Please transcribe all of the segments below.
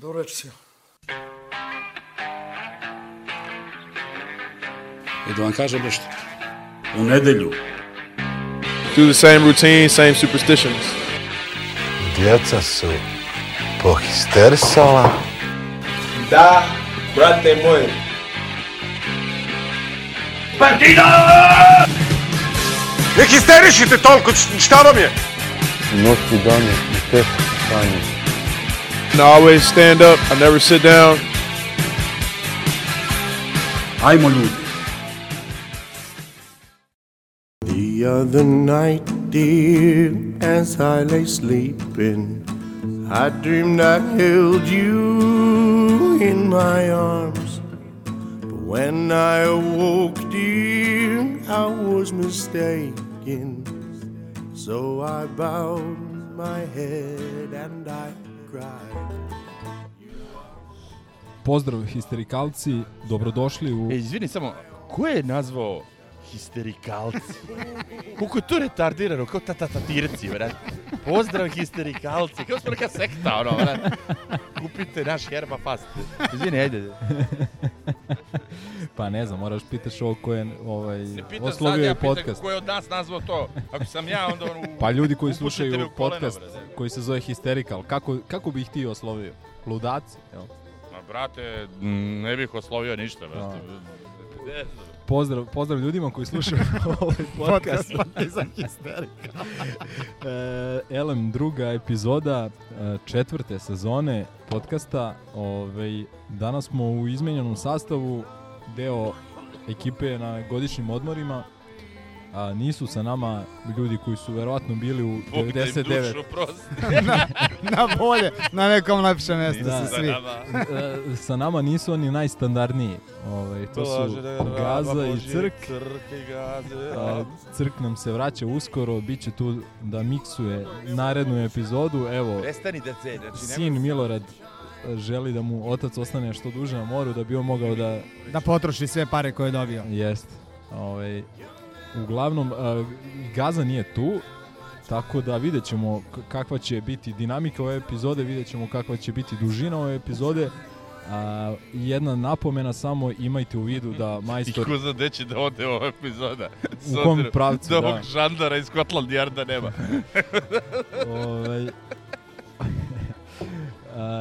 Добре, че си. И да вам кажа нещо. У неделю. Do the same routine, same superstitions. Djeca su pohistersala. Da, brate moj. Partida! Не хистеришите толкова, щаба ми е! Нощ и дани, успех, стани. And I always stand up. I never sit down. Ajmo ljudi. The other night, dear, as I lay sleeping, I dreamed I held you in my arms. But when I awoke, dear, I was mistaken. So I bowed my head and I cried. Pozdrav histerikalci, dobrodošli u... E, izvini samo, ko je nazvao histerikalci? Koliko je to retardirano, kao ta ta tatirci, vrat. Pozdrav histerikalci, kao smo neka sekta, ono, vrat. Kupite naš herba fast. Izvini, ajde. Pa ne znam, moraš pitaš ovo ko je ovaj, Ne oslovio ja je pitam podcast. ko je od nas nazvao to. Ako sam ja, onda ono... Pa ljudi koji slušaju u koleno, podcast brate. koji se zove Hysterical, kako, kako bi ih ti oslovio? Ludaci, jel? Ma, brate, ne bih oslovio ništa, brate. Ne znam. Pozdrav, pozdrav ljudima koji slušaju ovaj podcast. za Hysterical. e, Elem, druga epizoda e, četvrte sezone podcasta. Ovaj, danas smo u izmenjenom sastavu, deo ekipe na godišnjim odmorima. A nisu sa nama ljudi koji su verovatno bili u Bog da im 99 dušu prosti. na bolje, na nekom lepšem mjestu Da. su svi. E, sa nama nisu oni najstandardniji. Ovaj, to su Gaza i Crk. Crk i Gaze. A, Crk nam se vraća uskoro, bit će tu da miksuje narednu epizodu. Evo, Prestani da ce, znači sin Milorad želi da mu otac ostane što duže na moru da bi on mogao da Da potroši sve pare koje je dobio. jest. Ovaj, uglavnom, Gaza nije tu, tako da vidjet ćemo kakva će biti dinamika ove epizode, vidjet ćemo kakva će biti dužina ove epizode. A, jedna napomena samo imajte u vidu da I majstor ko zna gde će da ode ova epizoda. S u kom pravcu, da da. ovog žandara iz Scotland Yarda nema. ovaj, a,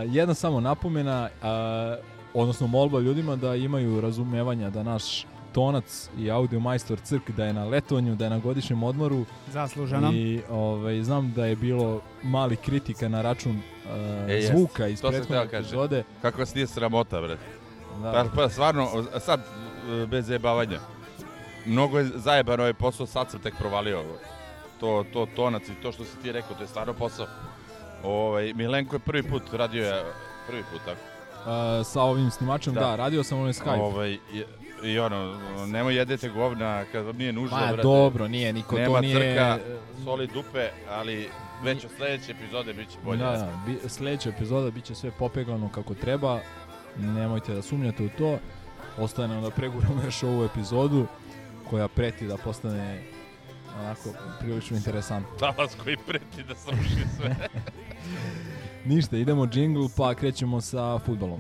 jedna samo napomena, a, odnosno molba ljudima da imaju razumevanja da naš tonac i audio majstor Crk da je na letovanju, da je na godišnjem odmoru Zasluženo. i ovaj, znam da je bilo mali kritika na račun a, E, zvuka iz prethodne kažem. epizode. Kako vas nije sramota, bre. Da, Pa, pa stvarno, sad, bez zajebavanja. Mnogo je zajeban ovaj posao, sad sam tek provalio. To, to tonac i to što si ti rekao, to je stvarno posao. Ovaj, Milenko je prvi put radio je, prvi put, tako. a, sa ovim snimačem, da, Da. radio sam onaj Skype. Ovaj, i, I ono, nemoj jedete govna kad vam nije nužno, Ma brate. dobro, nije, niko Nema to nije... crka, soli dupe, ali već od sledeće epizode bit će bolje. Da, da, bi, sledeća epizoda bit će sve popeglano kako treba. Nemojte da sumnjate u to. Ostaje nam da preguramo još ovu epizodu koja preti da postane onako prilično interesantna. Talas koji preti da sruši sve. Ništa, idemo džingl pa krećemo sa futbolom.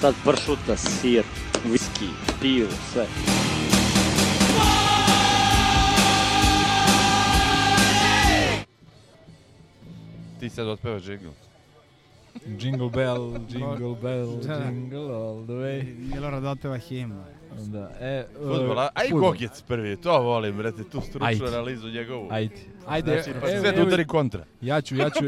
Sad pršuta, sir, viski, pivo, sve. Ti sad otpevaš džingl. Jingle bell, jingle bell, Da. jingle all the way. Milorad otpeva himnu. Da, e, Futbol, a, aj. Gogec prvi, to volim, brate, tu stručnu Ajde. analizu njegovu. Ajde, ajde, Znači, pa evo- sve da udari kontra. ja ću, ja ću,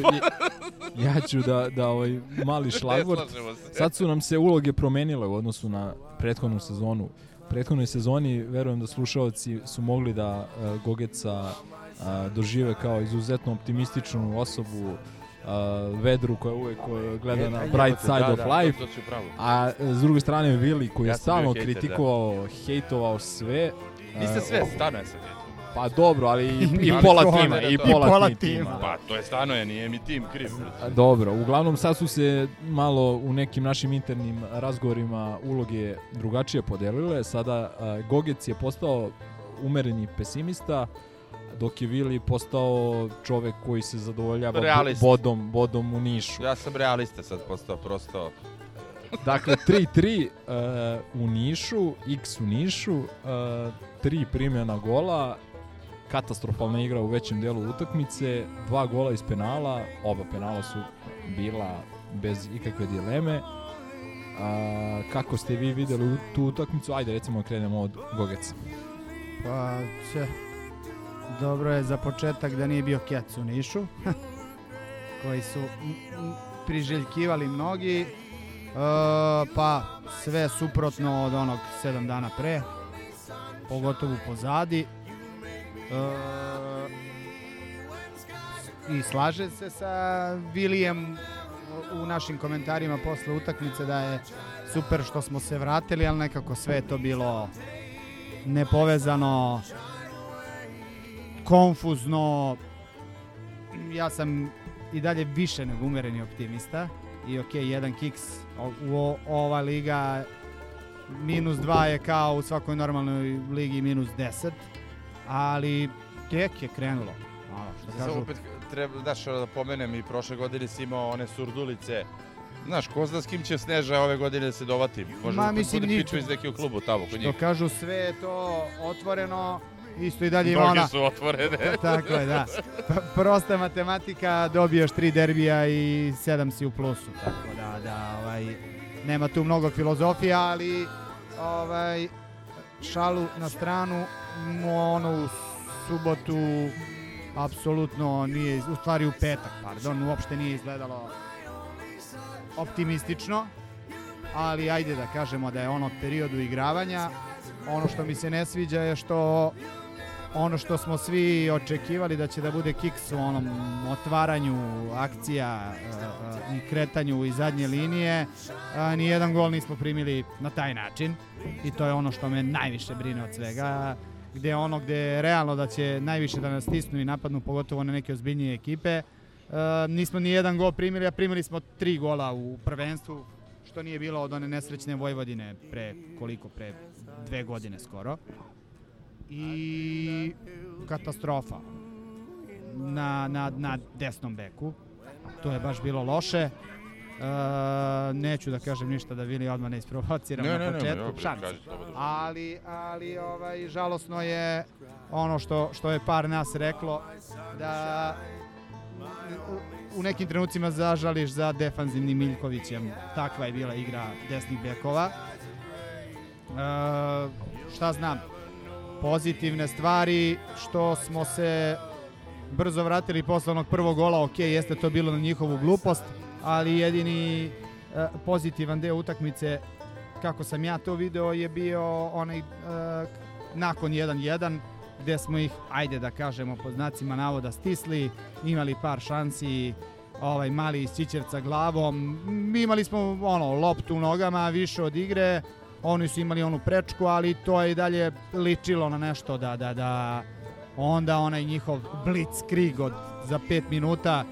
ja ću da, da ovaj mali šlagvort. Sad su nam se uloge promenile u odnosu na prethodnu sezonu. U prethodnoj sezoni verujem da slušalci su mogli da uh, Gogeca uh, dožive kao izuzetno optimističnu osobu, uh, vedru koja uvek uh, gleda E, na aj, bright side da, of da, life. To, to si upravo. A s druge strane Vili koji Ja je stalno da. kritikovao, hejtovao sve. Niste Uh, sve, stano je eto. Pa dobro, ali i, i pola tima, da, i da. pola, I pola ti- tima. tima. Pa, to je stano je, nije mi tim kriv. Dobro, uglavnom sad su se malo u nekim našim internim razgovorima uloge drugačije podelile. Sada a, Gogec je postao umereni pesimista, dok je Vili postao čovek koji se zadovoljava bo- Realist. bodom, bodom u Nišu. Ja sam realista sad postao, prosto. Dakle, 3-3 uh, u Nišu, X u Nišu, uh, tri primjena gola, katastrofalna igra u većem delu utakmice, dva gola iz penala, oba penala su bila bez ikakve dileme. A, kako ste vi videli tu utakmicu? Ajde, recimo krenemo od Gogeca. Pa, će. Dobro je za početak da nije bio Kec u Nišu, koji su priželjkivali mnogi, e, pa sve suprotno od onog sedam dana pre, pogotovo pozadi. E, I slaže se sa Vilijem u našim komentarima posle utakmice da je super što smo se vratili, ali nekako sve je to bilo nepovezano, konfuzno. Ja sam i dalje više nego umereni optimista i ok, jedan kiks u ova liga minus dva je kao u svakoj normalnoj ligi minus 10, ali tek je krenulo. Ono, što Samo kažu, opet treba, znaš, da pomenem i prošle godine si imao one surdulice. Znaš, ko zna s kim će Sneža ove godine da se dovati? Može Ma, da mislim, bude ni- piču iz nekog klubu tamo kod što njih. kažu sve je to otvoreno, isto i dalje ima Noge su otvorene. Tako je, da. P- Prosta matematika, dobiješ tri derbija i sedam si u plusu. Tako da, da, ovaj, nema tu mnogo filozofije, ali ovaj, šalu na stranu, ono u subotu apsolutno nije, u stvari u petak, pardon, uopšte nije izgledalo optimistično, ali ajde da kažemo da je ono periodu igravanja. Ono što mi se ne sviđa je što ono što smo svi očekivali da će da bude kiks u onom otvaranju akcija e, e, i kretanju iz zadnje linije, ni jedan gol nismo primili na taj način. I to je ono što me najviše brine od svega gde ono gde je realno da će najviše da nas stisnu i napadnu pogotovo na neke ozbiljnije ekipe. E, nismo ni jedan gol primili, a primili smo tri gola u prvenstvu što nije bilo od one nesrećne Vojvodine pre koliko, pre dve godine skoro i katastrofa na, na, na desnom beku. To je baš bilo loše. E, neću da kažem ništa da Vili odmah ne isprovociram Ne, na ne, ne, početku. ne, kaži slobodno. ali, ali ovaj, žalosno je ono što, što je par nas reklo da u nekim trenucima zažališ za defanzivnim Miljkovićem. Takva je bila igra desnih bekova. E, šta znam, pozitivne stvari što smo se brzo vratili posle onog prvog gola, ok, jeste to bilo na njihovu glupost, ali jedini e, pozitivan deo utakmice kako sam ja to video je bio onaj e, nakon 1-1 gde smo ih, ajde da kažemo po znacima navoda stisli, imali par šansi, ovaj mali iz Čičevca glavom, imali smo ono loptu u nogama više od igre, oni su imali onu prečku, ali to je i dalje ličilo na nešto da, da, da onda onaj njihov blitzkrieg od za 5 minuta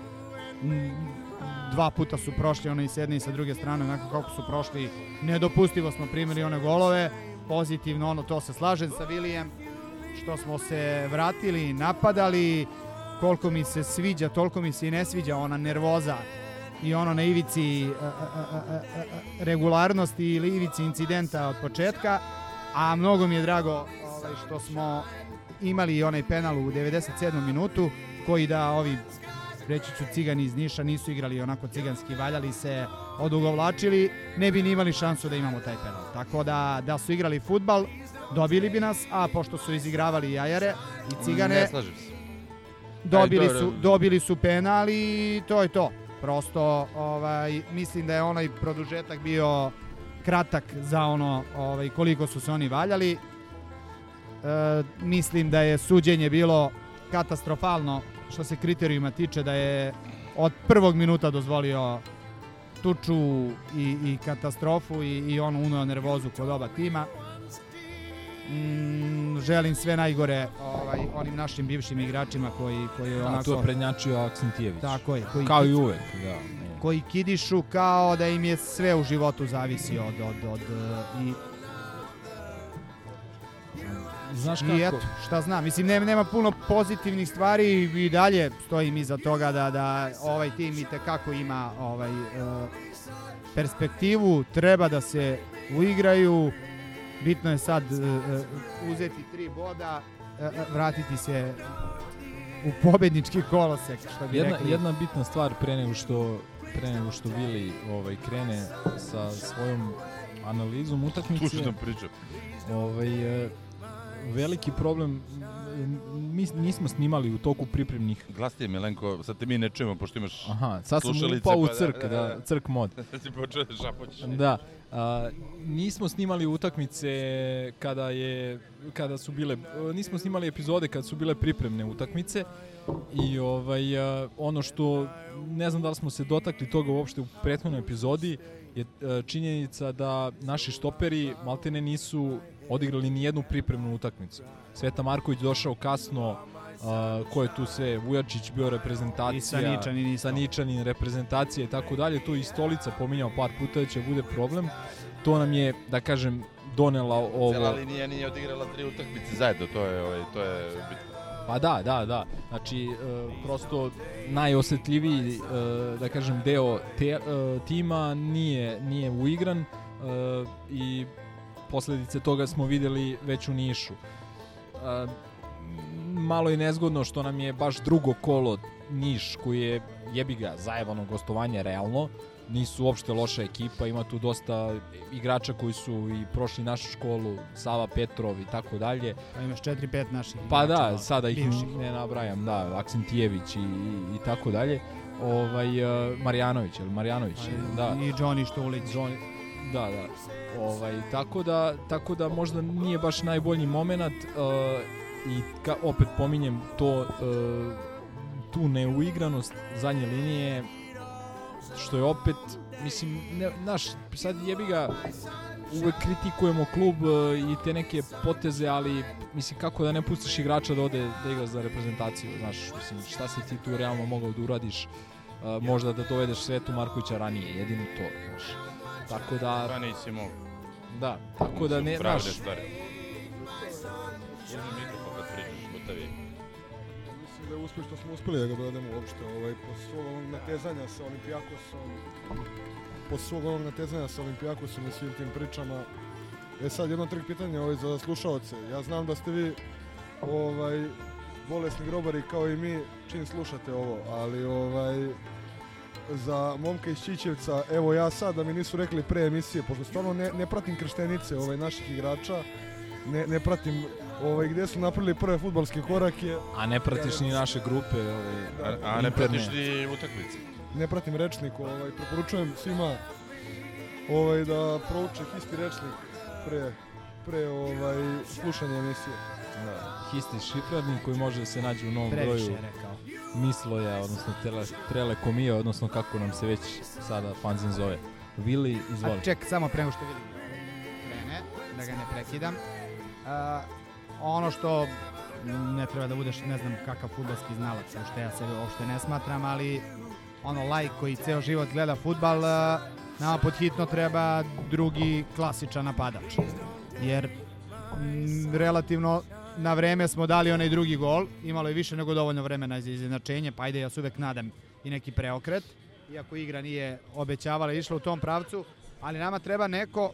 dva puta su prošli onaj s jedne i sa druge strane onako kako su prošli nedopustivo smo primili one golove. Pozitivno ono to se slažem sa Vilijem što smo se vratili napadali. Koliko mi se sviđa toliko mi se i ne sviđa ona nervoza i ono na ivici e, e, e, regularnosti ili ivici incidenta od početka a mnogo mi je drago ovaj, što smo imali onaj penal u 97. minutu koji da ovi reći ću cigani iz Niša nisu igrali onako ciganski, valjali se, odugovlačili, ne bi ni imali šansu da imamo taj penal. Tako da, da su igrali futbal, dobili bi nas, a pošto su izigravali jajare i cigane, dobili su, dobili su penal i to je to. Prosto, ovaj, mislim da je onaj produžetak bio kratak za ono ovaj, koliko su se oni valjali. E, mislim da je suđenje bilo katastrofalno što se kriterijuma tiče da je od prvog minuta dozvolio tuču i, i katastrofu i, i ono uneo nervozu kod oba tima. Mm, želim sve najgore ovaj, onim našim bivšim igračima koji, koji A onako... tu je prednjačio Aksentijević. Tako je. Koji, Kao i uvek, da. koji kidišu kao da im je sve u životu zavisi od, od, od, i znaš kako? I eto, šta znam, mislim nema, nema puno pozitivnih stvari i dalje stojim iza toga da, da ovaj tim i tekako ima ovaj, e, perspektivu, treba da se uigraju, bitno je sad e, e, uzeti tri boda, e, vratiti se u pobednički kolosek, što bi Jedna, rekli. jedna bitna stvar pre nego što pre nego što Vili ovaj krene sa svojom analizom utakmice. Slušaj nam pričam. Ovaj veliki problem mi nismo snimali u toku pripremnih Glasnije, Milenko, sad te mi ne čujemo, pošto imaš Aha, sad sam upao u pa da, crk, da, da, da. crk mod. Da si počeo da šapoćeš. Da. A, nismo snimali utakmice kada je kada su bile nismo snimali epizode kad su bile pripremne utakmice i ovaj a, ono što ne znam da li smo se dotakli toga uopšte u prethodnoj epizodi je a, činjenica da naši štoperi maltene nisu odigrali ni jednu pripremnu utakmicu. Sveta Marković došao kasno, a, ko je tu sve, Vujačić bio reprezentacija, I Saničanin isto. Saničanin reprezentacija i tako dalje, tu i Stolica pominjao par puta da će bude problem. To nam je, da kažem, donela ovo... Cela linija nije odigrala tri utakmice zajedno, to je, ovaj, to je bitno. Pa da, da, da. Znači, e, prosto najosetljiviji, e, da kažem, deo te, e, tima nije, nije uigran e, i posledice toga smo videli već u Nišu. E, malo je nezgodno što nam je baš drugo kolo Niš koji je jebiga zajebano gostovanje realno nisu uopšte loša ekipa, ima tu dosta igrača koji su i prošli našu školu, Sava Petrov i tako dalje. Pa imaš 4-5 naših Pa igrača, da, sada ih bivših. ne nabrajam, da, Aksentijević i, i, i tako dalje. Ovaj, uh, Marjanović, ili Marjanović, da. I Johnny Štulić. Johnny, da, da. Ovaj, tako, da, tako da možda nije baš najbolji moment uh, i ka, opet pominjem to uh, tu neuigranost zadnje linije što je opet mislim ne, naš sad jebi ga uvek kritikujemo klub uh, i te neke poteze, ali mislim kako da ne pustiš igrača da ode da igra za reprezentaciju, znaš, mislim šta si ti tu realno mogao da uradiš, uh, možda da dovedeš Svetu Markovića ranije, jedino to, znaš. Tako da, Pa nisi mogu. da, tako da ne, Pravde znaš, stvari. Uzmi mikrofon kad pričaš, gotovi. Da je uspešno smo uspeli da ga dovedemo uopšte. Ovaj, po svog onog natezanja sa Olimpijakosom, po svog onog natezanja sa Olimpijakosom i svim tim pričama. E sad, jedno trik pitanje ovaj, za slušaoce. Ja znam da ste vi ovaj, bolesni grobari kao i mi čim slušate ovo, ali ovaj, za momka iz Čičevca, evo ja sad da mi nisu rekli pre emisije, pošto stvarno ne, ne pratim krštenice ovaj, naših igrača, ne, ne pratim ovaj, gde su napravili prve futbalske korake, a ne pratiš ni naše grupe, ovaj, A, a ne pratiš ni utakmice. ne pratim rečnik, ovaj, preporučujem svima ovaj, da prouče isti rečnik pre, pre ovaj, slušanja emisije. Da, histi šifrarnik koji može da se nađe u novom Previše broju rekao. Misloja, odnosno tele, Telekomije, odnosno kako nam se već sada fanzin zove. Vili, izvoli. A ček, samo pre nego što vidim krene, da ga ne prekidam. A, ono što ne treba da budeš ne znam kakav futbalski znalac, što ja sebe uopšte ne smatram, ali ono lajk koji ceo život gleda futbal, nama pod hitno treba drugi klasičan napadač. Jer mm, relativno na vreme smo dali onaj drugi gol, imalo je više nego dovoljno vremena za izjednačenje, pa ajde ja se uvek nadam i neki preokret, iako igra nije obećavala išla u tom pravcu, ali nama treba neko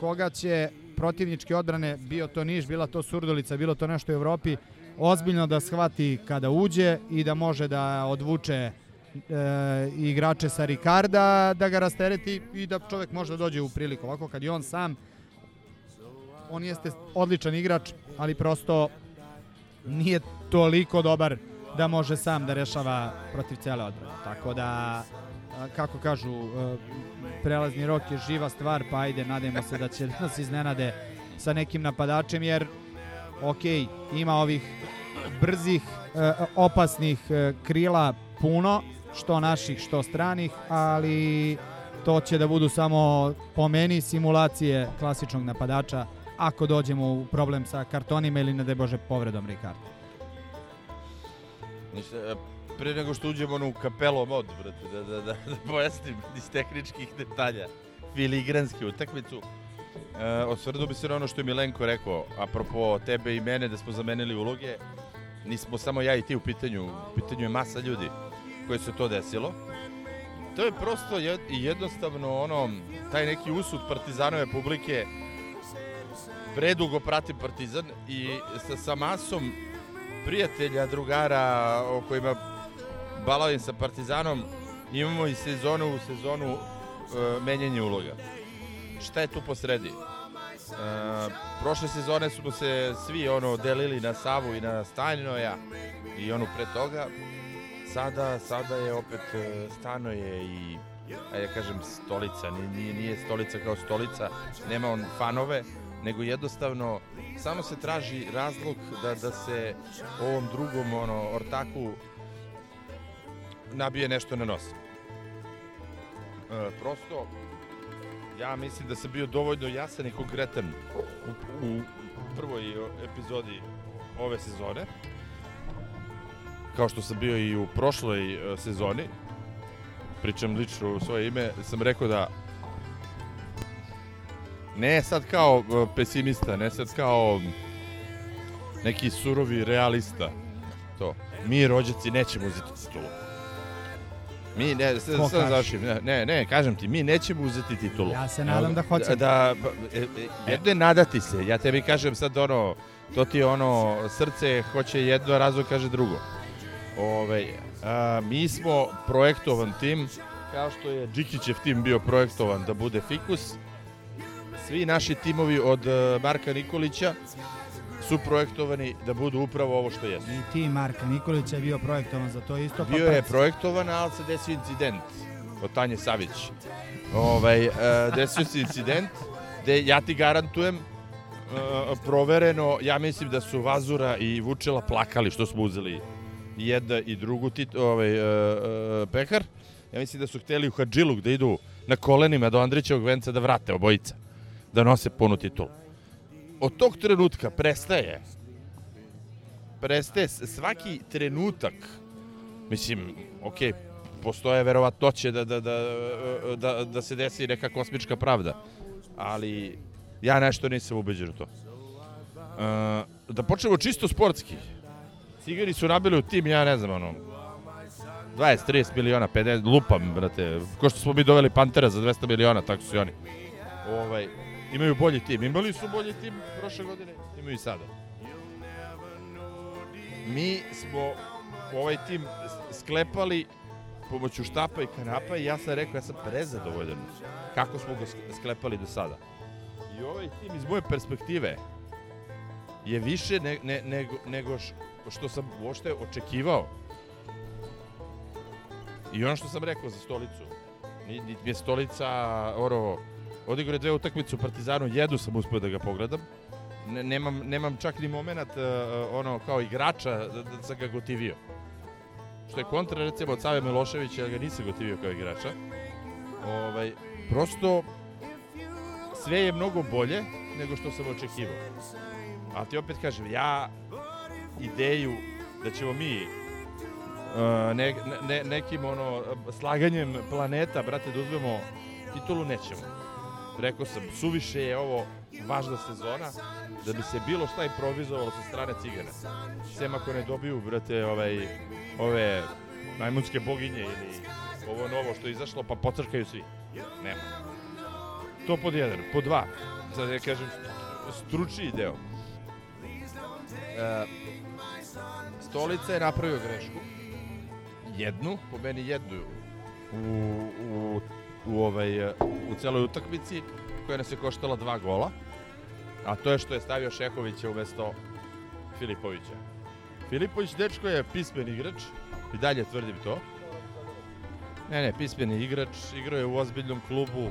koga će protivničke odbrane, bio to Niš, bila to Surdulica, bilo to nešto u Evropi, ozbiljno da shvati kada uđe i da može da odvuče e, igrače sa Ricarda, da ga rastereti i da čovek može da dođe u priliku. Ovako kad je on sam, on jeste odličan igrač, ali prosto nije toliko dobar da može sam da rešava protiv cele odbrane. Tako da, kako kažu, e, prelazni rok je živa stvar, pa ajde, nadajmo se da će nas iznenade sa nekim napadačem, jer, ok, ima ovih brzih, e, opasnih e, krila puno, što naših, što stranih, ali to će da budu samo po meni simulacije klasičnog napadača ako dođemo u problem sa kartonima ili ne da bože povredom e, pre nego što uđemo u kapelo mod, brate, da, da, da, da pojasnim iz tehničkih detalja filigranski utakmicu. E, osvrnuo bi se na ono što je Milenko rekao, apropo tebe i mene, da smo zamenili uloge. Nismo samo ja i ti u pitanju, u pitanju je masa ljudi koje se to desilo. To je prosto jed, jednostavno ono, taj neki usud partizanove publike predugo prati partizan i sa, sa masom prijatelja, drugara o kojima balavim sa partizanom imamo i sezonu u sezonu e, menjanje uloga. Šta je tu posredi? E, prošle sezone smo se svi ono delili na Savu i na Stajninoja i onu pre toga. Sada, sada je opet e, Stanoje i ajde da kažem stolica, nije, nije stolica kao stolica, nema on fanove, nego jednostavno samo se traži razlog da, da se ovom drugom ono, ortaku nabije nešto na nos. E, prosto, ja mislim da sam bio dovoljno jasan i konkretan u, u prvoj epizodi ove sezone, kao što sam bio i u prošloj e, sezoni, pričam lično u svoje ime, sam rekao da ne sad kao e, pesimista, ne sad kao neki surovi realista, to. Mi rođaci nećemo uzeti titulu. Mi ne, sad, sad završim, ne, ne, kažem ti, mi nećemo uzeti titulu. Ja se nadam da hoćemo. Da, e, jedno je nadati se, ja tebi kažem sad ono, to ti je ono, srce hoće jedno, razum kaže drugo. Ove, a, mi smo projektovan tim, kao što je Džikićev tim bio projektovan da bude fikus, svi naši timovi od e, Marka Nikolića su projektovani da budu upravo ovo što jesu. I ti Marka Nikolića je bio projektovan za to isto. pa Bio je preci- projektovan, ali se desio incident od Tanje Savić. Ovaj, e, desio se incident gde ja ti garantujem e, provereno, ja mislim da su Vazura i Vučela plakali što smo uzeli jedna i drugu tit, ovaj, e, e, pekar. Ja mislim da su hteli u Hadžiluk da idu na kolenima do Andrićevog venca da vrate obojica, da nose punu titulu. Od tog trenutka prestaje prestaje svaki trenutak Mislim, okej, postoje verovatnoće da, da, da, da, da se desi neka kosmička pravda, ali ja nešto nisam ubeđen u to. Uh, da počnemo čisto sportski. Cigari su nabili u tim, ja ne znam, ono, 20, 30 miliona, 50, lupam, brate. Ko što smo mi doveli Pantera za 200 miliona, tako su i oni. Ovaj, imaju bolji tim. Imali su bolji tim prošle godine, imaju i sada. Mi smo ovaj tim sklepali pomoću štapa i kanapa i ja sam rekao, ja sam prezadovoljan kako smo ga sk- sklepali do sada. I ovaj tim iz moje perspektive je više ne, ne, nego, nego što sam uopšte očekivao. I ono što sam rekao za stolicu, ni, mi je stolica, oro, odigrao je dve utakmice u Partizanu, jednu sam uspio da ga pogledam. Ne, nemam, nemam čak ni moment uh, ono kao igrača da, da sam ga gotivio. Što je kontra recimo od Save Miloševića, ja ga nisam gotivio kao igrača. Ovaj, prosto sve je mnogo bolje nego što sam očekivao. A ti opet kažem, ja ideju da ćemo mi uh, ne, ne, nekim ono slaganjem planeta, brate, da uzmemo titulu nećemo. Rekao sam, suviše je ovo važna sezona da bi se bilo šta improvizovalo sa strane cigana. Sem ako ne dobiju, brate, ovaj, ove najmunske boginje ili ovo novo što je izašlo, pa pocrkaju svi. Nema. To pod jedan. Pod dva, sad ja kažem, stručniji deo. E, Stolica je napravio grešku. Jednu, po meni jednu u, u, u, ovaj, e, u celoj utakmici koja nas je koštala dva gola. A to je što je stavio Šehovića umesto Filipovića. Filipović, dečko, je pismen igrač. I dalje tvrdim to. Ne, ne, pismeni igrač. Igrao je u ozbiljnom klubu.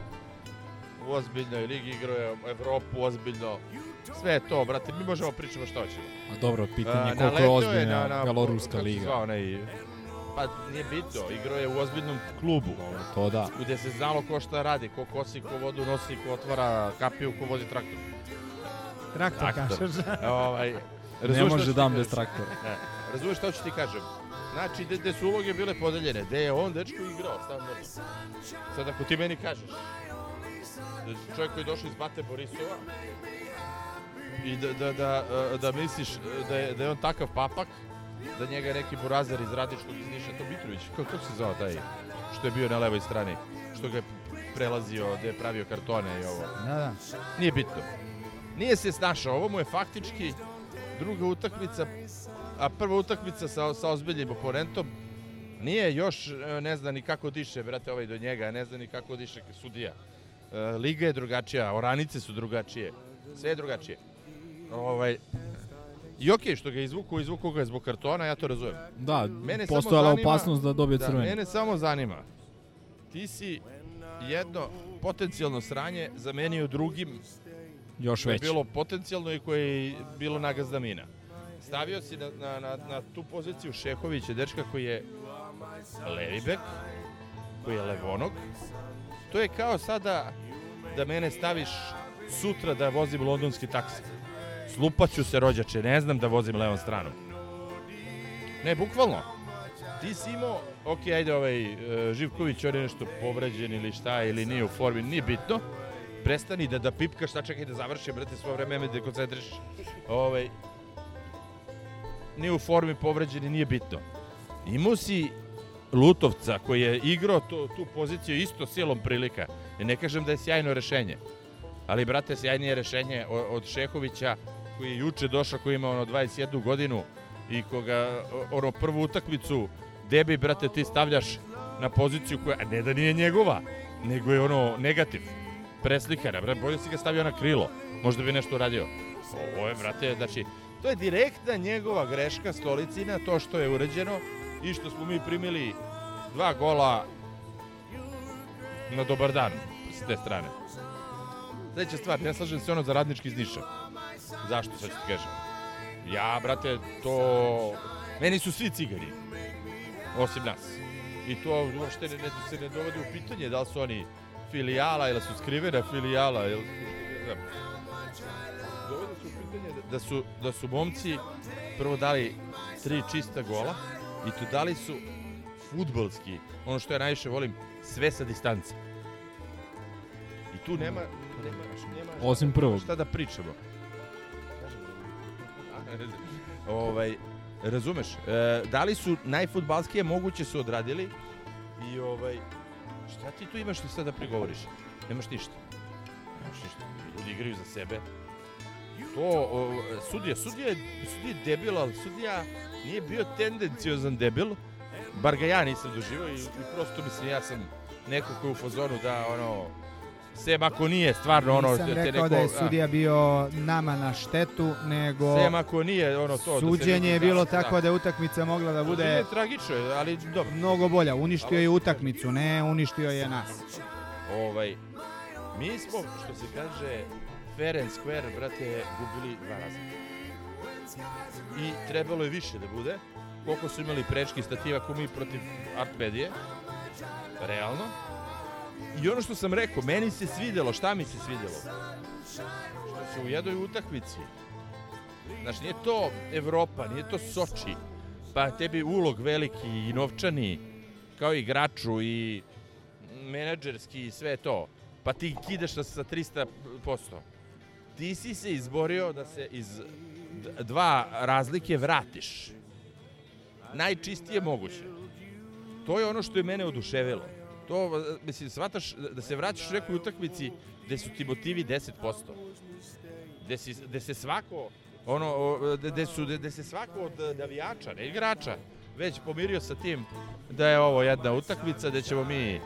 U ozbiljnoj ligi. Igrao je u Evropu ozbiljno. Sve je to, brate. Mi možemo pričamo šta hoćemo. A dobro, pitanje koliko je ozbiljna na- na- beloruska kako se liga. zvao onaj- Pa nije bitno, igrao je u ozbiljnom klubu. To da. Gde se znalo ko šta radi, ko kosi, ko vodu nosi, ko otvara kapiju, ko vozi traktor. Traktor, kažeš. ovaj, Ne može dam bez traktora. Ne, razumeš šta ću ti kažem? Znači, gde, gde su uloge bile podeljene, gde je on dečko igrao, stavno. Sad ako ti meni kažeš, Da je čovjek koji je došao iz Bate Borisova i da, da, da, e, da misliš da je, da je on takav papak, da njega neki burazar iz Radičkog iz Niša, to Mitrović, kako, kako se zvao taj, što je bio na levoj strani, što ga je prelazio, gde je pravio kartone i ovo. Da, da. Nije bitno. Nije se snašao, ovo mu je faktički druga utakmica, a prva utakmica sa, sa ozbiljnim oponentom, nije još, e, ne zna ni kako diše, brate, ovaj do njega, ne zna ni kako diše sudija. E, Liga je drugačija, oranice su drugačije, sve je drugačije. Ovaj, I okej što ga izvuku, izvuku ga zbog kartona, ja to razumem. Da, Mene postojala zanima- opasnost da dobije Da, crveni. mene samo zanima. Ti si jedno potencijalno sranje zamenio drugim Još veće. bilo potencijalno i koje je bilo nagazda mina. Stavio si na, na, na, na tu poziciju Šehovića, dečka koji je levi bek, koji je levonog. To je kao sada da mene staviš sutra da vozim londonski taksi. Slupaću se rođače, ne znam da vozim levom stranom. Ne, bukvalno. Ti si imao, ok, ajde ovaj e, Živković, on je nešto povređen ili šta, ili nije u formi, nije bitno. Prestani da, da pipkaš, šta čekaj da završi, brate, svo vreme me da koncentriš. Ovaj, nije u formi povređen nije bitno. Imao si Lutovca koji je igrao to, tu poziciju isto silom prilika. Ne kažem da je sjajno rešenje. Ali, brate, sjajnije rešenje od Šehovića koji je juče došao, koji ima ono 21 godinu i koga, ono prvu utakmicu, debi, brate, ti stavljaš na poziciju koja, ne da nije njegova, nego je ono negativ, preslikana, brate, bolje si ga stavio na krilo, možda bi nešto uradio. Ovo je, brate, znači, to je direktna njegova greška stolicina, to što je urađeno i što smo mi primili dva gola na dobar dan s te strane. Sledeća stvar, ne slažem se ono za radnički iz Niša. Zašto, sad ću ti kažem. Ja, brate, to... Meni su svi cigani. Osim nas. I to uopšte ne, ne, se ne dovodi u pitanje da li su oni filijala ili su skrivena filijala ili... Ne znam. Dovodi se u pitanje da, da, su, da su momci prvo dali tri čista gola i to dali su futbalski, ono što ja najviše volim, sve sa distance. I tu nema, nema, nema Osim prvog. šta da pričamo. ovaj, razumeš, e, da li su najfutbalskije moguće su odradili i ovaj, šta ti tu imaš ti sad da prigovoriš? Nemaš ništa. Nemaš ništa. Ljudi igraju za sebe. To, o, sudija, sudija, sudija je debil, ali sudija nije bio tendenciozan debil, bar ga ja nisam doživao i, i prosto mislim ja sam neko ko je u fazonu da ono, sem ako nije stvarno ono... Nisam te rekao neko, da je sudija bio nama na štetu, nego Sem ako nije ono to... da suđenje vidi je da- bilo da. takvo da je utakmica mogla da Suđenje bude je tragično, ali dobro. mnogo bolja. Uništio je utakmicu, ne uništio je nas. Ovaj, mi smo, što se kaže, fair and square, brate, gubili dva razlika. I trebalo je više da bude. Koliko su imali prečki stativa ko mi protiv Artmedije. Realno. I ono što sam rekao, meni se svidelo, šta mi se svidelo? Što se u jednoj utakmici, znaš, nije to Evropa, nije to Soči, pa tebi ulog veliki i novčani, kao igraču i menadžerski i sve to, pa ti kidaš sa, sa 300%. Ti si se izborio da se iz dva razlike vratiš. Najčistije moguće. To je ono što je mene oduševilo. To, e, mislim, shvataš da- da se vraćaš u nekoj utakmici gde su ti motivi 10%. Gde, si, gde se svako, ono, gde, su, gde se svako od navijača, ne igrača, već pomirio sa tim da je ovo jedna utakmica gde ćemo mi e,